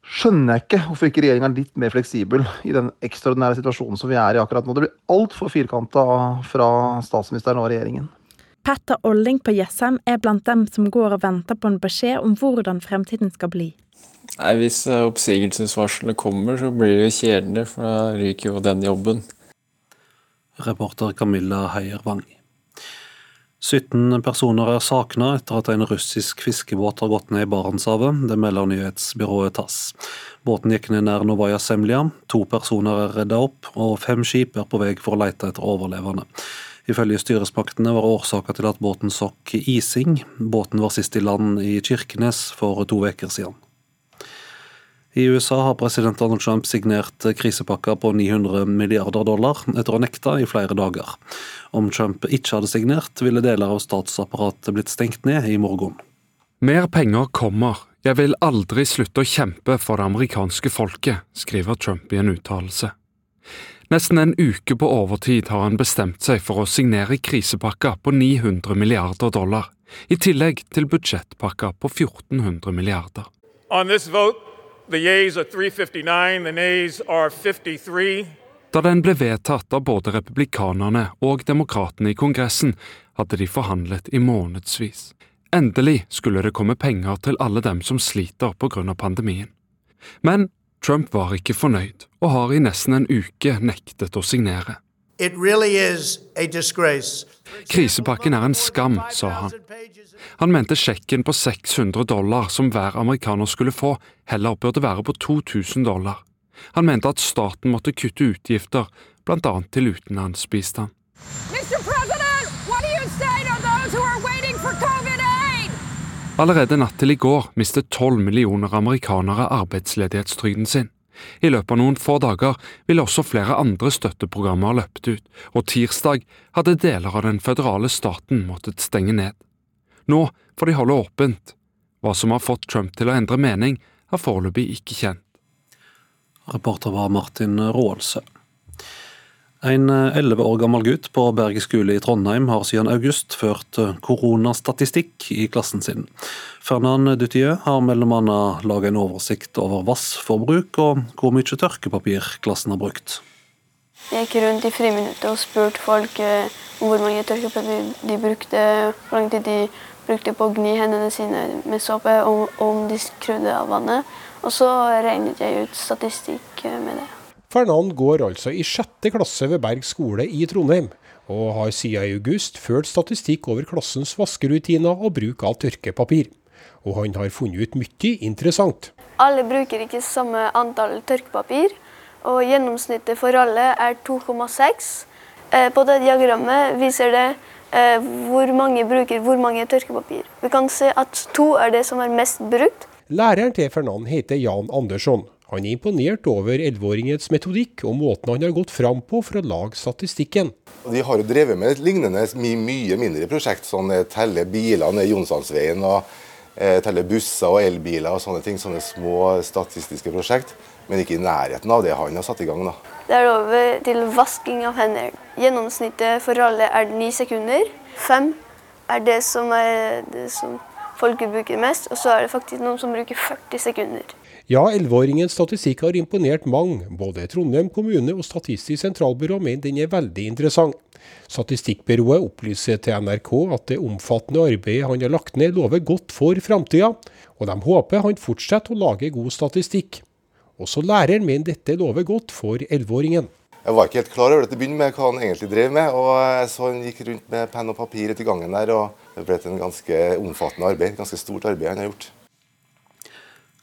skjønner jeg ikke hvorfor ikke regjeringa er litt mer fleksibel i den ekstraordinære situasjonen som vi er i akkurat nå. Det blir altfor firkanta fra statsministeren og regjeringen. Petter Olling på Jessheim er blant dem som går og venter på en beskjed om hvordan fremtiden skal bli. Nei, Hvis eh, oppsigelsesvarselet kommer, så blir det jo kjedelig, for da ryker jo den jobben. Reporter Camilla Heier Wang. 17 personer er savna etter at en russisk fiskebåt har gått ned i Barentshavet. Det melder nyhetsbyrået TASS. Båten gikk ned nær Novaja Semlja. To personer er redda opp, og fem skip er på vei for å lete etter overlevende. Ifølge styresmaktene var årsaka til at båten sokk ising. Båten var sist i land i Kirkenes for to uker siden. I USA har president Donald Trump signert krisepakker på 900 milliarder dollar, etter å ha nekta i flere dager. Om Trump ikke hadde signert, ville deler av statsapparatet blitt stengt ned i morgen. Mer penger kommer. Jeg vil aldri slutte å kjempe for det amerikanske folket, skriver Trump i en uttalelse. Nesten en uke på overtid har han bestemt seg for å signere krisepakker på 900 milliarder dollar, i tillegg til budsjettpakker på 1400 milliarder. Da den ble vedtatt av både republikanerne og demokratene i Kongressen, hadde de forhandlet i månedsvis. Endelig skulle det komme penger til alle dem som sliter pga. pandemien. Men Trump var ikke fornøyd, og har i nesten en uke nektet å signere. Really Krisepakken er en skam, sa han. Han mente sjekken på 600 dollar som hver amerikaner skulle få, heller burde være på 2000 dollar. Han mente at staten måtte kutte utgifter, bl.a. til utenlandsbistand. Allerede natt til i går mistet tolv millioner amerikanere arbeidsledighetstrygden sin. I løpet av noen få dager ville også flere andre støtteprogrammer løpt ut, og tirsdag hadde deler av den føderale staten måttet stenge ned. Nå får de holde åpent. Hva som har fått Trump til å endre mening, er foreløpig ikke kjent. Reporter var Martin Råalsø. En elleve år gammel gutt på Berge skole i Trondheim har siden august ført koronastatistikk i klassen sin. Fernand Dutieu har bl.a. laget en oversikt over vassforbruk og hvor mye tørkepapir klassen har brukt. Jeg gikk rundt i friminuttet og spurte folk eh, om hvor mange tørkepapir de brukte, hvor lang tid de brukte på å gni hendene sine med såpe, og om de skrudde av vannet. Og så regnet jeg ut statistikk eh, med det. Fernand går altså i sjette klasse ved Berg skole i Trondheim, og har siden i august ført statistikk over klassens vaskerutiner og bruk av tørkepapir. Og han har funnet ut mye interessant. Alle bruker ikke samme antall tørkepapir, og gjennomsnittet for alle er 2,6. Eh, på det diagrammet viser det eh, hvor mange bruker hvor mange tørkepapir. Vi kan se at to er det som er mest brukt. Læreren til Fernand heter Jan Andersson. Han er imponert over 11-åringens metodikk og måten han har gått fram på for å lage statistikken. De har jo drevet med et lignende mye, mindre prosjekt, sånn telle biler ned Jonsalsveien og eh, telle busser og elbiler og sånne ting. Sånne små statistiske prosjekt, men ikke i nærheten av det han har satt i gang. da. Det er over til vasking av hender. Gjennomsnittet for alle er ni sekunder. Fem er det som, er det som folk bruker mest, og så er det faktisk noen som bruker 40 sekunder. Ja, 11-åringens statistikk har imponert mange. Både Trondheim kommune og Statistisk sentralbyrå mener den er veldig interessant. Statistikkbyrået opplyser til NRK at det omfattende arbeidet han har lagt ned lover godt for framtida, og de håper han fortsetter å lage god statistikk. Også læreren mener dette lover godt for 11-åringen. Jeg var ikke helt klar over det til å begynne med hva han egentlig drev med. og Jeg så han gikk rundt med penn og papir i gangen der, og det ble et ganske omfattende arbeid. Et Ganske stort arbeid han har gjort.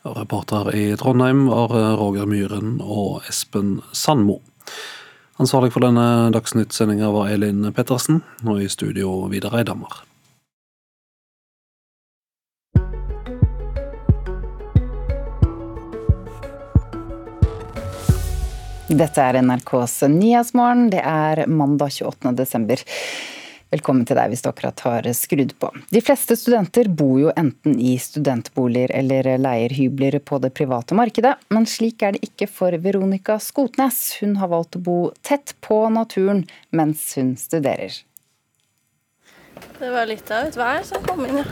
Reporter i Trondheim var Roger Myhren og Espen Sandmo. Ansvarlig for denne Dagsnytt-sendinga var Elin Pettersen, og i studio Vidar Eidhammer. Dette er NRKs Nyhetsmorgen. Det er mandag 28. desember. Velkommen til deg hvis du akkurat har skrudd på. De fleste studenter bor jo enten i studentboliger eller leier hybler på det private markedet, men slik er det ikke for Veronica Skotnes. Hun har valgt å bo tett på naturen mens hun studerer. Det var litt av et vær som kom inn, ja.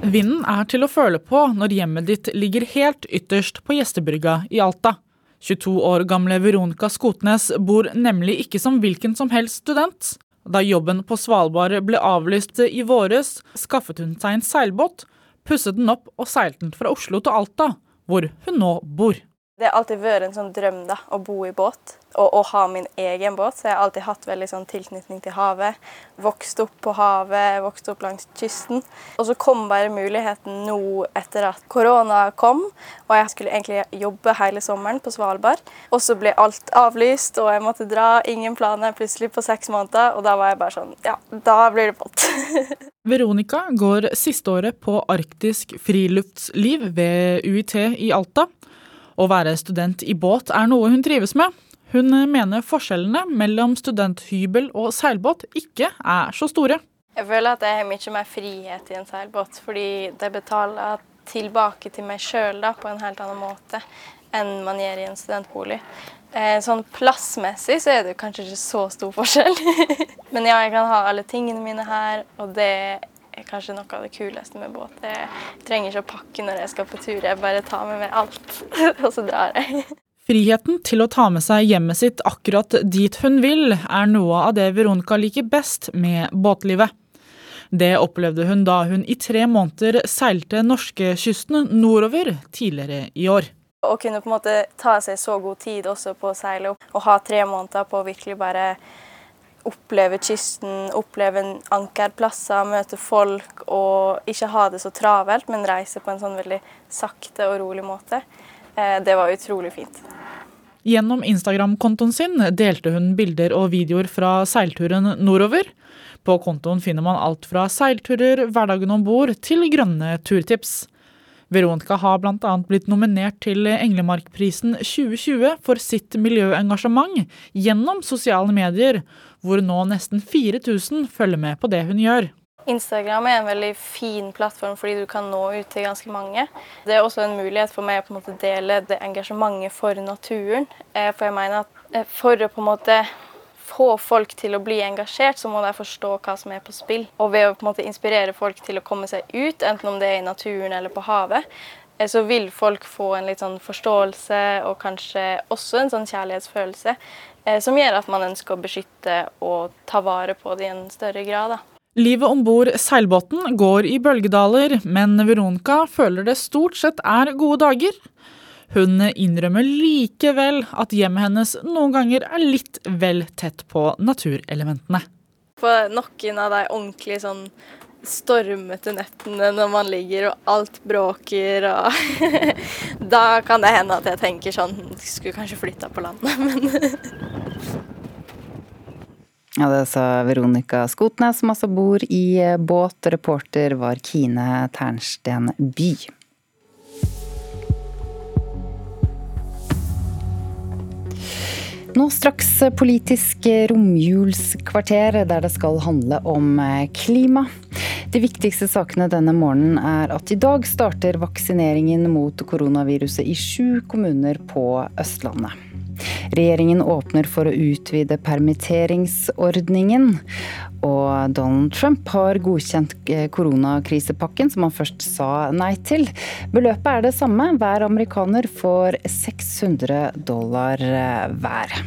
Vinden er til å føle på når hjemmet ditt ligger helt ytterst på gjestebrygga i Alta. 22 år gamle Veronica Skotnes bor nemlig ikke som hvilken som helst student. Da jobben på Svalbard ble avlyst i våres, skaffet hun seg en seilbåt, pusset den opp og seilte den fra Oslo til Alta, hvor hun nå bor. Det har alltid vært en sånn drøm da, å bo i båt og å ha min egen båt. Så jeg har alltid hatt veldig sånn tilknytning til havet. Vokst opp på havet, vokst opp langs kysten. Og så kom bare muligheten nå etter at korona kom, og jeg skulle egentlig jobbe hele sommeren på Svalbard. Og så ble alt avlyst, og jeg måtte dra. Ingen planer plutselig på seks måneder. Og da var jeg bare sånn Ja, da blir det båt. <laughs> Veronica går siste året på arktisk friluftsliv ved UiT i Alta. Å være student i båt er noe hun trives med. Hun mener forskjellene mellom studenthybel og seilbåt ikke er så store. Jeg føler at jeg har mye mer frihet i en seilbåt, fordi det betaler tilbake til meg sjøl på en helt annen måte enn man gjør i en studentbolig. Sånn plassmessig så er det kanskje ikke så stor forskjell. <laughs> Men ja, jeg kan ha alle tingene mine her, og det er kanskje noe av det kuleste med båt. Jeg trenger ikke å pakke når jeg skal på tur, jeg bare tar med meg alt, <laughs> og så drar jeg. Friheten til å ta med seg hjemmet sitt akkurat dit hun vil, er noe av det Veronica liker best med båtlivet. Det opplevde hun da hun i tre måneder seilte norskekysten nordover tidligere i år. Å kunne på en måte ta seg så god tid også på å seile opp, og ha tre måneder på å virkelig bare oppleve kysten, oppleve ankerplasser, møte folk og ikke ha det så travelt, men reise på en sånn veldig sakte og rolig måte. Det var utrolig fint. Gjennom Instagram-kontoen sin delte hun bilder og videoer fra seilturen nordover. På kontoen finner man alt fra seilturer, hverdagen om bord til grønne turtips. Veronica har bl.a. blitt nominert til Englemarkprisen 2020 for sitt miljøengasjement gjennom sosiale medier, hvor nå nesten 4000 følger med på det hun gjør. Instagram er en veldig fin plattform fordi du kan nå ut til ganske mange. Det er også en mulighet for meg å på en måte dele det engasjementet for naturen. Eh, for jeg mener at eh, for å på en måte få folk til å bli engasjert, så må de forstå hva som er på spill. Og ved å på en måte inspirere folk til å komme seg ut, enten om det er i naturen eller på havet, eh, så vil folk få en litt sånn forståelse og kanskje også en sånn kjærlighetsfølelse som gjør at man ønsker å beskytte og ta vare på det i en større grad. Da. Livet om bord seilbåten går i bølgedaler, men Veronica føler det stort sett er gode dager. Hun innrømmer likevel at hjemmet hennes noen ganger er litt vel tett på naturelementene. På noen av de ordentlige sånn stormete nettene når man ligger og alt bråker og <laughs> Da kan det hende at jeg tenker sånn Skulle kanskje flytta på landet, <laughs> men Ja, Det sa Veronica Skotnes, som altså bor i eh, båt. Reporter var Kine Ternsten By. Nå straks politisk romjulskvarter, der det skal handle om eh, klima. De viktigste sakene denne morgenen er at i dag starter vaksineringen mot koronaviruset i sju kommuner på Østlandet. Regjeringen åpner for å utvide permitteringsordningen. Og Donald Trump har godkjent eh, koronakrisepakken, som han først sa nei til. Beløpet er det samme. Hver amerikaner får 600 dollar eh, hver.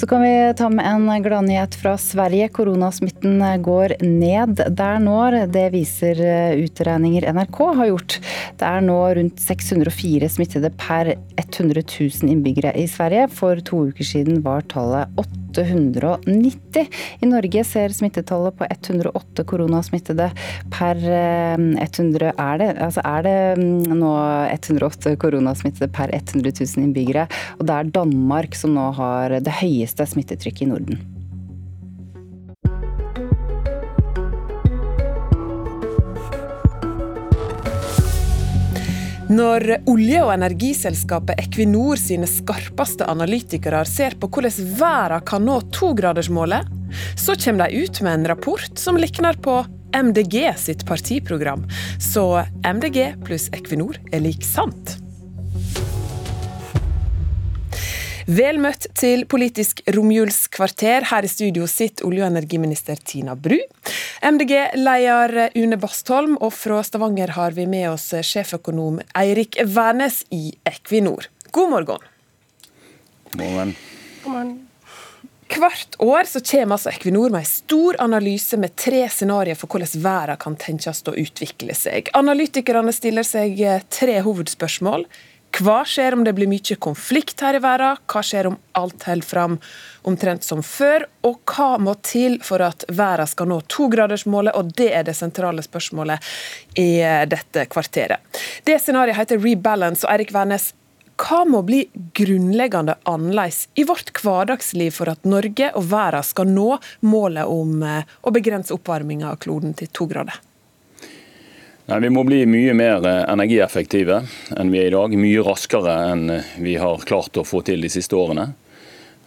Så kan vi ta med en gladnyhet fra Sverige. Koronasmitten går ned der nå. Det viser utregninger NRK har gjort. Det er nå rundt 604 smittede per 100 000 innbyggere i Sverige. For to uker siden var tallet 8 890. I Norge ser smittetallet på 108 koronasmittede per 100 eh, Er det, altså er det mm, nå 108 koronasmittede per 100 000 innbyggere? Og det er Danmark som nå har det høyeste smittetrykket i Norden. Når olje- og energiselskapet Equinor sine skarpeste analytikere ser på hvordan verden kan nå togradersmålet, så kommer de ut med en rapport som likner på MDG sitt partiprogram. Så MDG pluss Equinor er lik sant. Vel møtt til Politisk romjulskvarter. Her i studio sitter olje- og energiminister Tina Bru. MDG-leder Une Bastholm, og fra Stavanger har vi med oss sjeføkonom Eirik Wærnes i Equinor. God morgen. God morgen. God morgen. Hvert år så kommer altså Equinor med en stor analyse med tre scenarioer for hvordan verden kan tenkes å utvikle seg. Analytikerne stiller seg tre hovedspørsmål. Hva skjer om det blir mye konflikt her i verden? Hva skjer om alt holder fram omtrent som før? Og hva må til for at verden skal nå togradersmålet? Og det er det sentrale spørsmålet i dette kvarteret. Det scenarioet heter Rebalance. Og Eirik Wærnes, hva må bli grunnleggende annerledes i vårt hverdagsliv for at Norge og verden skal nå målet om eh, å begrense oppvarminga av kloden til to grader? Vi må bli mye mer eh, energieffektive enn vi er i dag. Mye raskere enn eh, vi har klart å få til de siste årene.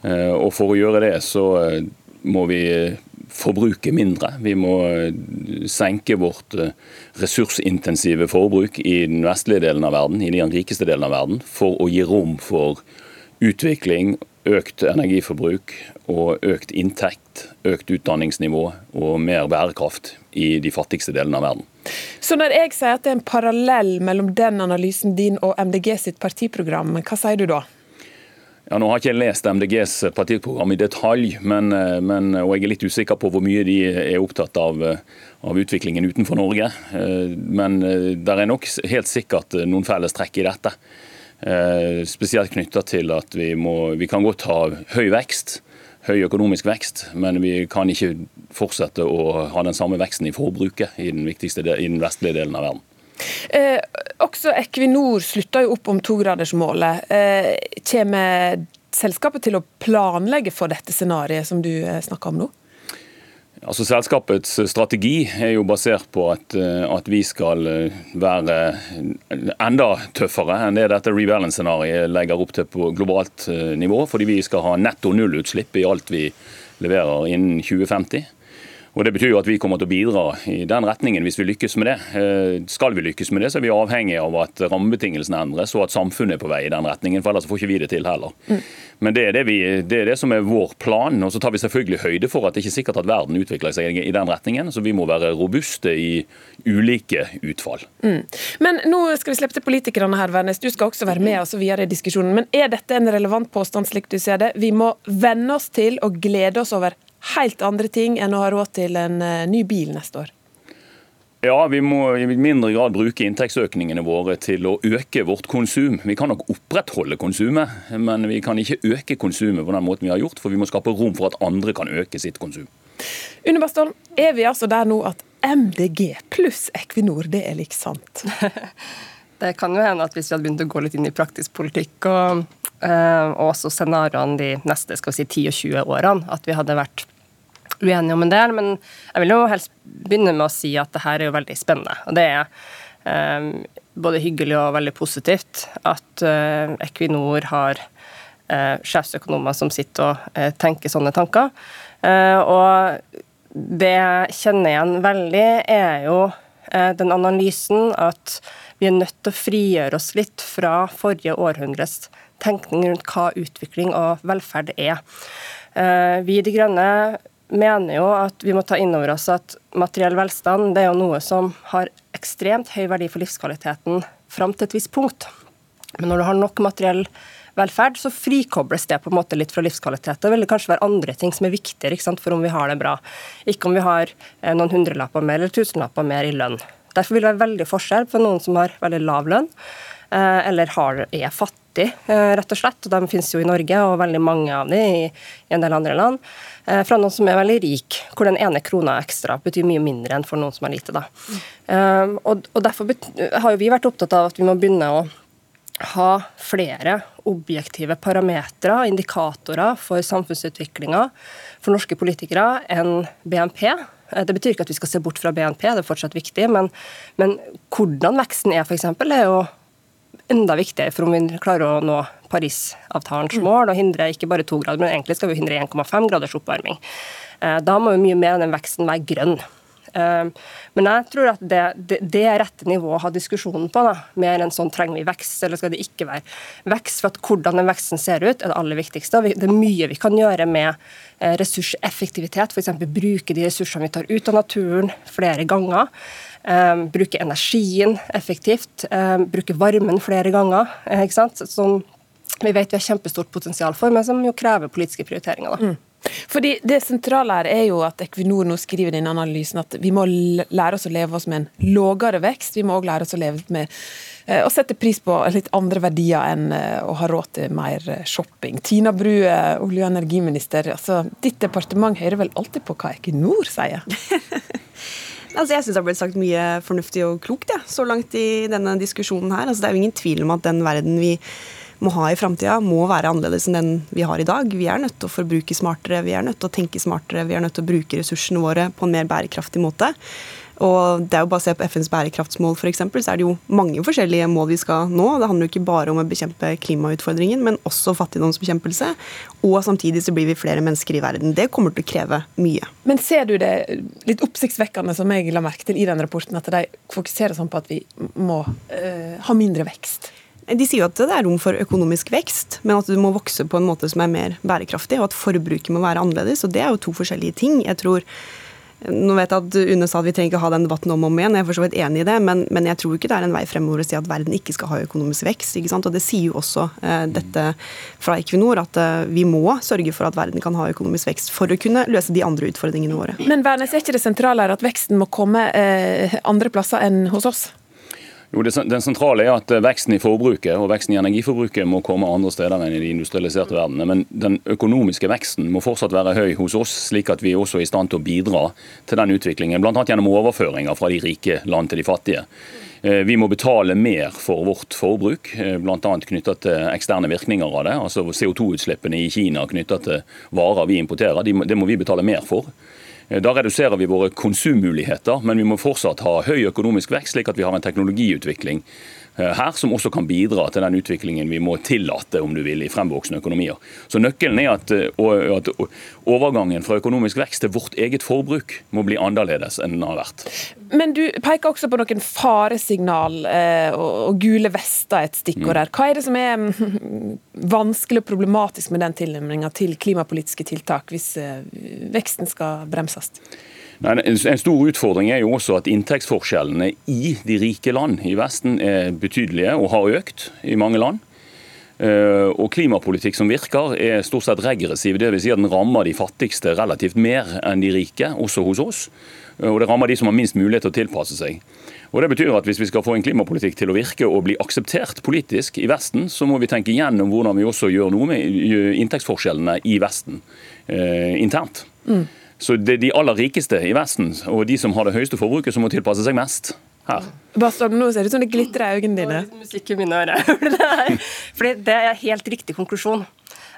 Eh, og For å gjøre det så må vi forbruke mindre. Vi må senke vårt ressursintensive forbruk i den vestlige delen av verden, i den rikeste delen av verden, for å gi rom for utvikling, økt energiforbruk og økt inntekt, økt utdanningsnivå og mer bærekraft i de fattigste delene av verden. Så når jeg sier at det er en parallell mellom den analysen din og MDG sitt partiprogram, hva sier du da? Ja, nå har jeg ikke lest MDGs partiprogram i detalj, men, men, og jeg er litt usikker på hvor mye de er opptatt av, av utviklingen utenfor Norge. Men det er nok helt sikkert noen fellestrekk i dette. Spesielt knytta til at vi, må, vi kan godt ha høy vekst, høy økonomisk vekst, men vi kan ikke fortsette å ha den samme veksten i forbruket i den, i den vestlige delen av verden. Eh, også Equinor slutta jo opp om togradersmålet. Eh, kommer selskapet til å planlegge for dette scenarioet som du eh, snakker om nå? Altså Selskapets strategi er jo basert på at, eh, at vi skal eh, være enda tøffere enn det dette rebalance-scenarioet legger opp til på globalt nivå. Fordi vi skal ha netto nullutslipp i alt vi leverer innen 2050. Og Det betyr jo at vi kommer til å bidra i den retningen hvis vi lykkes med det. Eh, skal vi lykkes med det, så er vi avhengig av at rammebetingelsene endres og at samfunnet er på vei i den retningen. for Ellers får ikke vi det til heller. Mm. Men det er det, vi, det er det, som er vår plan. og Så tar vi selvfølgelig høyde for at det ikke er sikkert at verden utvikler seg i den retningen. Så vi må være robuste i ulike utfall. Mm. Men nå skal vi slippe til politikerne her, Vernes. Du skal også være med oss videre i diskusjonen. Men er dette en relevant påstand, slik du ser det? Vi må venne oss til og glede oss over helt andre ting enn å ha råd til en eh, ny bil neste år? Ja, vi må i mindre grad bruke inntektsøkningene våre til å øke vårt konsum. Vi kan nok opprettholde konsumet, men vi kan ikke øke konsumet på den måten vi har gjort, for vi må skape rom for at andre kan øke sitt konsum. Une Bastholm, er vi altså der nå at MDG pluss Equinor, det er lik sant? <laughs> det kan jo hende at hvis vi hadde begynt å gå litt inn i praktisk politikk og, eh, og også scenarioene de neste skal vi si, 10 og 20 årene, at vi hadde vært uenige om en del, men jeg vil jo helst begynne med å si at det her er jo veldig spennende. Og det er um, både hyggelig og veldig positivt at uh, Equinor har uh, sjefsøkonomer som sitter og uh, tenker sånne tanker. og det jeg kjenner igjen veldig, er jo den analysen at vi er nødt til å frigjøre oss litt fra forrige århundres tenkning rundt hva utvikling og velferd er. Vi i De Grønne mener jo at vi må ta inn over oss at materiell velstand det er jo noe som har ekstremt høy verdi for livskvaliteten fram til et visst punkt. Men når du har nok materiell velferd, så frikobles det på en måte litt fra livskvalitet. Det vil kanskje være andre ting som er viktigere for om vi har det bra. Ikke om vi har eh, noen hundrelapper mer eller tusenlapper mer i lønn. Derfor vil det være veldig forskjell på noen som har veldig lav lønn, eller har, er fattig, eh, rett og slett. De finnes jo i Norge, og veldig mange av dem i, i en del andre land. Eh, fra noen som er veldig rik, hvor den ene krona ekstra betyr mye mindre enn for noen som er lite. Da. Og, og Derfor har jo vi vært opptatt av at vi må begynne å ha flere objektive parametere, indikatorer for samfunnsutviklinga for norske politikere enn BNP. Eh, det betyr ikke at vi skal se bort fra BNP, det er fortsatt viktig, men, men hvordan veksten er, f.eks., er jo enda viktigere for om vi klarer å nå Parisavtalens mm. mål og hindre ikke bare to grader, men egentlig skal vi hindre 1,5 graders oppvarming. Eh, da må jo mye mer av den veksten være grønn. Eh, men jeg tror at det, det, det er rette nivået å ha diskusjonen på. Da. Mer enn sånn trenger vi vekst, eller skal det ikke være vekst. For at hvordan den veksten ser ut, er det aller viktigste. Det er mye vi kan gjøre med eh, ressurseffektivitet. F.eks. bruke de ressursene vi tar ut av naturen flere ganger. Um, bruke energien effektivt, bruke varmen flere ganger. ikke sant? Som vi vet vi har kjempestort potensial for, men som jo krever politiske prioriteringer. da. Mm. Fordi Det sentrale her er jo at Equinor nå skriver i analysen at vi må lære oss å leve oss med en lågere vekst. Vi må òg lære oss å leve med uh, å sette pris på litt andre verdier enn uh, å ha råd til mer shopping. Tina Bru, olje- og energiminister. altså Ditt departement hører vel alltid på hva Equinor sier? <laughs> Altså, jeg syns det har blitt sagt mye fornuftig og klokt ja, så langt i denne diskusjonen her. Altså, det er jo ingen tvil om at den verden vi må ha i framtida, må være annerledes enn den vi har i dag. Vi er nødt til å forbruke smartere, vi er nødt til å tenke smartere, vi er nødt til å bruke ressursene våre på en mer bærekraftig måte. Og det er jo se på FNs bærekraftsmål, f.eks., så er det jo mange forskjellige mål vi skal nå. Det handler jo ikke bare om å bekjempe klimautfordringen, men også fattigdomsbekjempelse. Og samtidig så blir vi flere mennesker i verden. Det kommer til å kreve mye. Men ser du det litt oppsiktsvekkende, som jeg la merke til i den rapporten, at de fokuserer sånn på at vi må øh, ha mindre vekst? De sier jo at det er rom for økonomisk vekst, men at du må vokse på en måte som er mer bærekraftig, og at forbruket må være annerledes. og Det er jo to forskjellige ting. Jeg tror nå vet jeg at UNE sa at vi trenger ikke ha den debatten om og om igjen, jeg er for så vidt enig i det, men, men, jeg tror ikke det er en vei fremover å si at verden ikke skal ha økonomisk vekst. ikke sant? Og Det sier jo også eh, dette fra Equinor, at eh, vi må sørge for at verden kan ha økonomisk vekst for å kunne løse de andre utfordringene våre. Men Værnes, er ikke det sentrale her at veksten må komme eh, andre plasser enn hos oss? Jo, det, Den sentrale er at eh, veksten i forbruket og veksten i energiforbruket må komme andre steder enn i de industrialiserte verdenene. Men den økonomiske veksten må fortsatt være høy hos oss, slik at vi også er i stand til å bidra til den utviklingen. Bl.a. gjennom overføringer fra de rike land til de fattige. Vi må betale mer for vårt forbruk, bl.a. knytta til eksterne virkninger av det. Altså CO2-utslippene i Kina knytta til varer vi importerer, det må vi betale mer for. Da reduserer vi våre konsummuligheter, men vi må fortsatt ha høy økonomisk vekst, slik at vi har en teknologiutvikling Eh, her, som også kan bidra til den utviklingen vi må tillate om du vil, i fremvoksende økonomier. Så Nøkkelen er at, eh, at overgangen fra økonomisk vekst til vårt eget forbruk må bli annerledes enn den har vært. Men du peker også på noen faresignal eh, og gule vester, et stikkord her. Hva er det som er mm, vanskelig og problematisk med den tilnærminga til klimapolitiske tiltak, hvis veksten skal bremses? En stor utfordring er jo også at inntektsforskjellene i de rike land i Vesten er betydelige og har økt i mange land. Eh, og klimapolitikk som virker er stort sett regressiv, dvs. Si at den rammer de fattigste relativt mer enn de rike, også hos oss. Eh, og det rammer de som har minst mulighet til å tilpasse seg. Og det betyr at Hvis vi skal få en klimapolitikk til å virke og bli akseptert politisk i Vesten, så må vi tenke igjennom hvordan vi også gjør noe med inntektsforskjellene i Vesten eh, internt. Mm. Så det er de aller rikeste i Vesten og de som har det høyeste forbruket, som må tilpasse seg mest. Her. Bastard, nå ser det ut som det glitrer i øynene dine. Musikk i mine ører. <laughs> Fordi det er helt riktig konklusjon.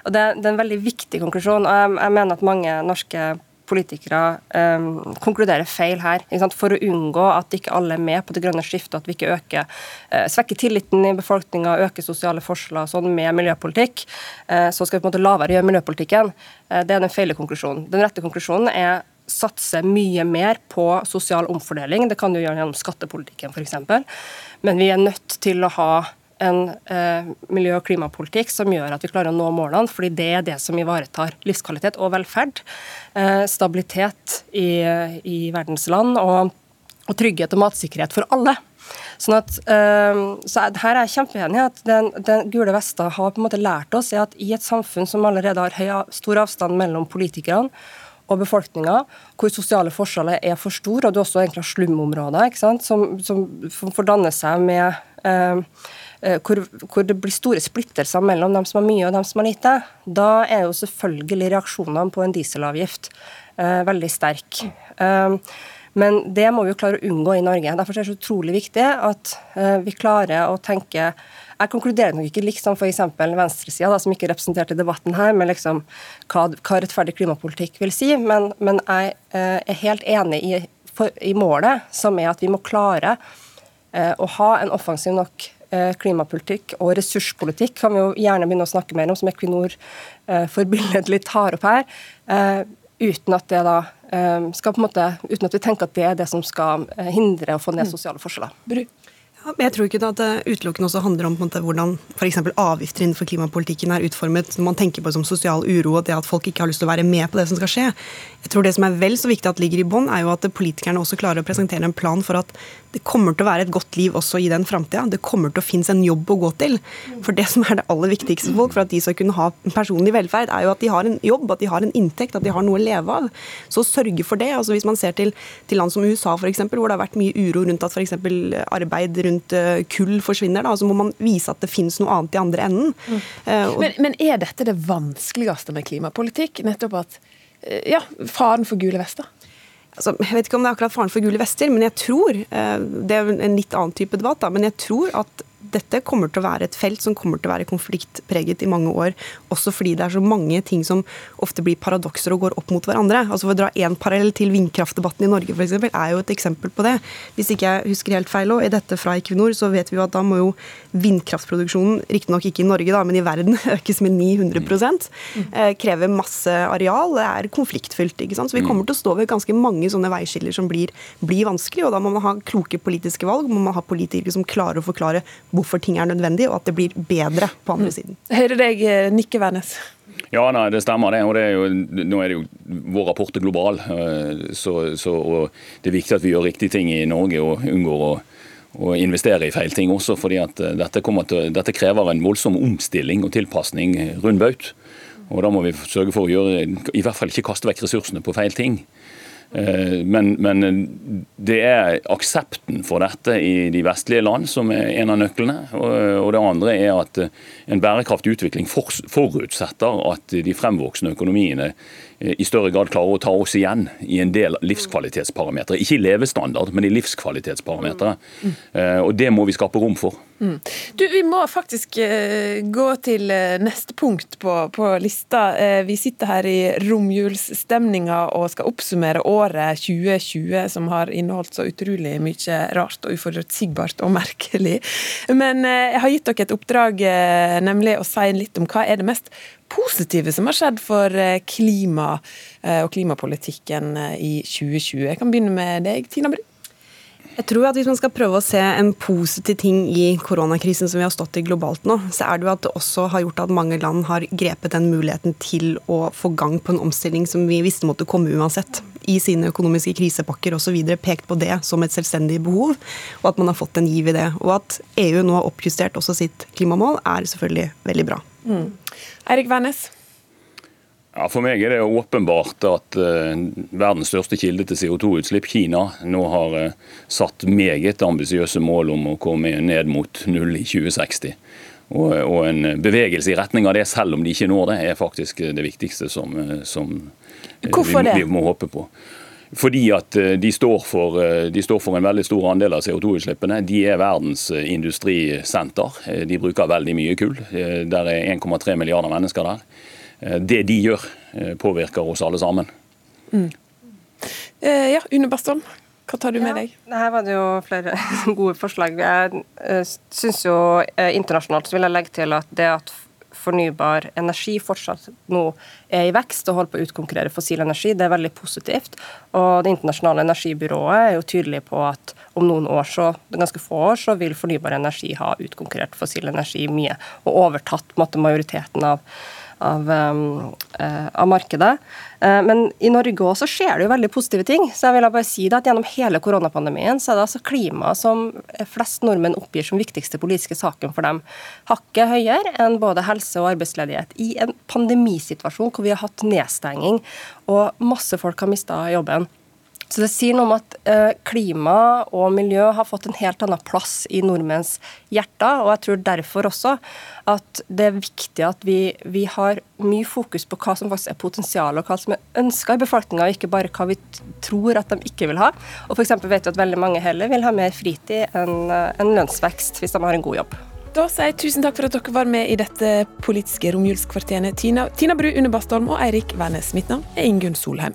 Og det, det er en veldig viktig konklusjon. og jeg, jeg mener at mange norske politikere um, konkluderer feil her. For å unngå at ikke alle er med på det grønne skiftet, at vi ikke øker, uh, svekker tilliten i befolkninga, øker sosiale forskjeller sånn med miljøpolitikk, uh, så skal vi på en måte la være å gjøre miljøpolitikken. Uh, det er den feile konklusjonen. Den rette konklusjonen er satse mye mer på sosial omfordeling. Det kan du gjøre gjennom skattepolitikken f.eks. Men vi er nødt til å ha en eh, miljø- og klimapolitikk som gjør at vi klarer å nå målene, fordi det er det som ivaretar livskvalitet og velferd. Eh, stabilitet i, i verdens land og, og, trygghet og matsikkerhet for alle. Sånn at, eh, så her er jeg kjempeenig at den, den, gule vesta har på en måte lært oss er at i et samfunn som allerede har høy, stor avstand mellom politikerne og befolkninga, hvor sosiale forskjeller er for store, og du også egentlig har slumområder som, som får danne seg med eh, hvor, hvor, det blir store splittelser mellom dem som har mye og dem som har lite, da er jo selvfølgelig reaksjonene på en dieselavgift eh, veldig sterk. Eh, men det må vi jo klare å unngå i Norge. Derfor er det så utrolig viktig at eh, vi klarer å tenke jeg konkluderer nok ikke liksom f.eks. venstresida, som ikke er representert i debatten her, med liksom hva, hva rettferdig klimapolitikk vil si, men, men jeg eh, er helt enig i, for, i, målet, som er at vi må klare eh, å ha en offensiv nok Eh, klimapolitikk og ressurspolitikk kan vi jo gjerne begynne å snakke mer om, som Equinor eh, forbilledlig tar opp her. Eh, uten at det da skal på en måte, uten at vi tenker at det er det som skal hindre å få ned mm. sosiale forskjeller. Ja, jeg tror ikke at det utelukkende også handler om måte, hvordan f.eks. avgifter innenfor klimapolitikken er utformet når man tenker på det som sosial uro og det at folk ikke har lyst til å være med på det som skal skje. Jeg tror Det som er vel så viktig at ligger i bånn, er jo at politikerne også klarer å presentere en plan for at det kommer til å være et godt liv også i den framtida. Det kommer til å finnes en jobb å gå til. For det som er det aller viktigste for folk, for at de skal kunne ha personlig velferd, er jo at de har en jobb, at de har en inntekt, at de har noe å leve av. Så sørge for det. altså Hvis man ser til, til land som USA f.eks., hvor det har vært mye uro rundt at f.eks. arbeid rundt eh, kull forsvinner, da, så må man vise at det finnes noe annet i andre enden. Mm. Uh, men, men er dette det vanskeligste med klimapolitikk? Nettopp at ja, faren for gule vester? altså, Jeg vet ikke om det er akkurat faren for gule vester, men jeg tror eh, Det er en litt annen type debatt, da, men jeg tror at dette kommer til å være et felt som kommer til å være konfliktpreget i mange år. Også fordi det er så mange ting som ofte blir paradokser og går opp mot hverandre. Altså For å dra én parallell til vindkraftdebatten i Norge f.eks. er jo et eksempel på det. Hvis ikke jeg husker helt feil, og i dette fra Equinor, så vet vi jo at da må jo vindkraftproduksjonen, riktignok ikke i Norge, da, men i verden, <laughs> økes med 900 mm. eh, Krever masse areal. Det er konfliktfylt. ikke sant? Så vi mm. kommer til å stå ved ganske mange sånne veiskiller som blir, blir vanskelig, og da må man ha kloke politiske valg. må man ha politikere som klarer å forklare hvorfor ting er nødvendig, og at det blir bedre på andre mm. siden. Hører deg eh, nikke, Wærnes. Ja, nei, det stemmer det. og det er jo, Nå er det jo vår rapport er global. Eh, så, så, og Det er viktig at vi gjør riktige ting i Norge og unngår å, å investere i feil ting også. fordi at eh, dette, til, dette krever en voldsom omstilling og tilpasning rund baut. Og Da må vi sørge for å gjøre, i hvert fall ikke kaste vekk ressursene på feil ting. Eh, men, men, det er aksepten for dette i de vestlige land som er en av nøklene. Og det andre er at en bærekraftig utvikling forutsetter at de fremvoksende økonomiene Eh, i større grad klarer å ta oss igjen i en del livskvalitetsparametere. Ikke i levestandard, men i livskvalitetsparametere. Mm. Og det må vi skape rom for. Mm. Du, Vi må faktisk uh, gå til neste punkt på, på lista. Vi sitter her i romjulsstemninga og skal oppsummere året 2020, som har inneholdt så utrolig mye rart og uforutsigbart og merkelig. Men jeg har gitt dere et oppdrag, nemlig å si litt om hva er det mest positive som har skjedd for eh, klima eh, og klimapolitikken eh, i 2020. Jeg kan begynne med deg, Tina Bru. Jeg tror at Hvis man skal prøve å se en positiv ting i koronakrisen som vi har stått i globalt nå, så er det jo at det også har gjort at mange land har grepet den muligheten til å få gang på en omstilling som vi visste måtte komme uansett. I sine økonomiske krisepakker osv. pekt på det som et selvstendig behov, og at man har fått en giv i det. Og at EU nå har oppjustert også sitt klimamål, er selvfølgelig veldig bra. Mm. Eirik Wærnes? Ja, For meg er det åpenbart at uh, verdens største kilde til CO2-utslipp, Kina, nå har uh, satt meget ambisiøse mål om å komme ned mot null i 2060. Og, og, en bevegelse i retning av det, selv om de ikke når det, er faktisk det viktigste som, eh, som vi, vi, må håpe på. Fordi at de står, for, de står, for, en veldig stor andel av CO2-utslippene. De er verdens industrisenter. De bruker veldig mye kull. Der er 1,3 milliarder mennesker der. Eh, det de gjør, eh, påvirker oss alle sammen. Mm. Eh, ja, Une Bastholm, hva tar du med deg? Her var det jo flere <laughs> gode forslag. Jeg synes jo Internasjonalt så vil jeg legge til at det at fornybar energi fortsatt nå er i vekst og holder på å utkonkurrere fossil energi, det er veldig positivt. Og Det internasjonale energibyrået er jo tydelig på at om noen år, så, ganske få år, så vil fornybar energi ha utkonkurrert fossil energi mye og overtatt måte, majoriteten av av, um, eh, av markedet. Eh, men i Norge også skjer det jo veldig positive ting. Så jeg vil bare si det at Gjennom hele koronapandemien så er det altså klima som flest nordmenn oppgir som viktigste politiske saken for dem. Hakket høyere enn både helse og arbeidsledighet. I en pandemisituasjon hvor vi har hatt nedstenging og masse folk har mista jobben. Så Det sier noe om at eh, klima og miljø har fått en helt annen plass i nordmenns hjerter. Og jeg tror derfor også at det er viktig at vi, vi har mye fokus på hva som faktisk er potensial og hva som er ønska i befolkninga, ikke bare hva vi tror at de ikke vil ha. Og for vet vi at veldig mange heller vil ha mer fritid enn eh, en lønnsvekst hvis de har en god jobb. Da sier jeg tusen takk for at dere var med i dette politiske romjulskvarteret. Tina, Tina Bru, Une Bastholm og Eirik Wærnes. Mitt navn er Ingunn Solheim.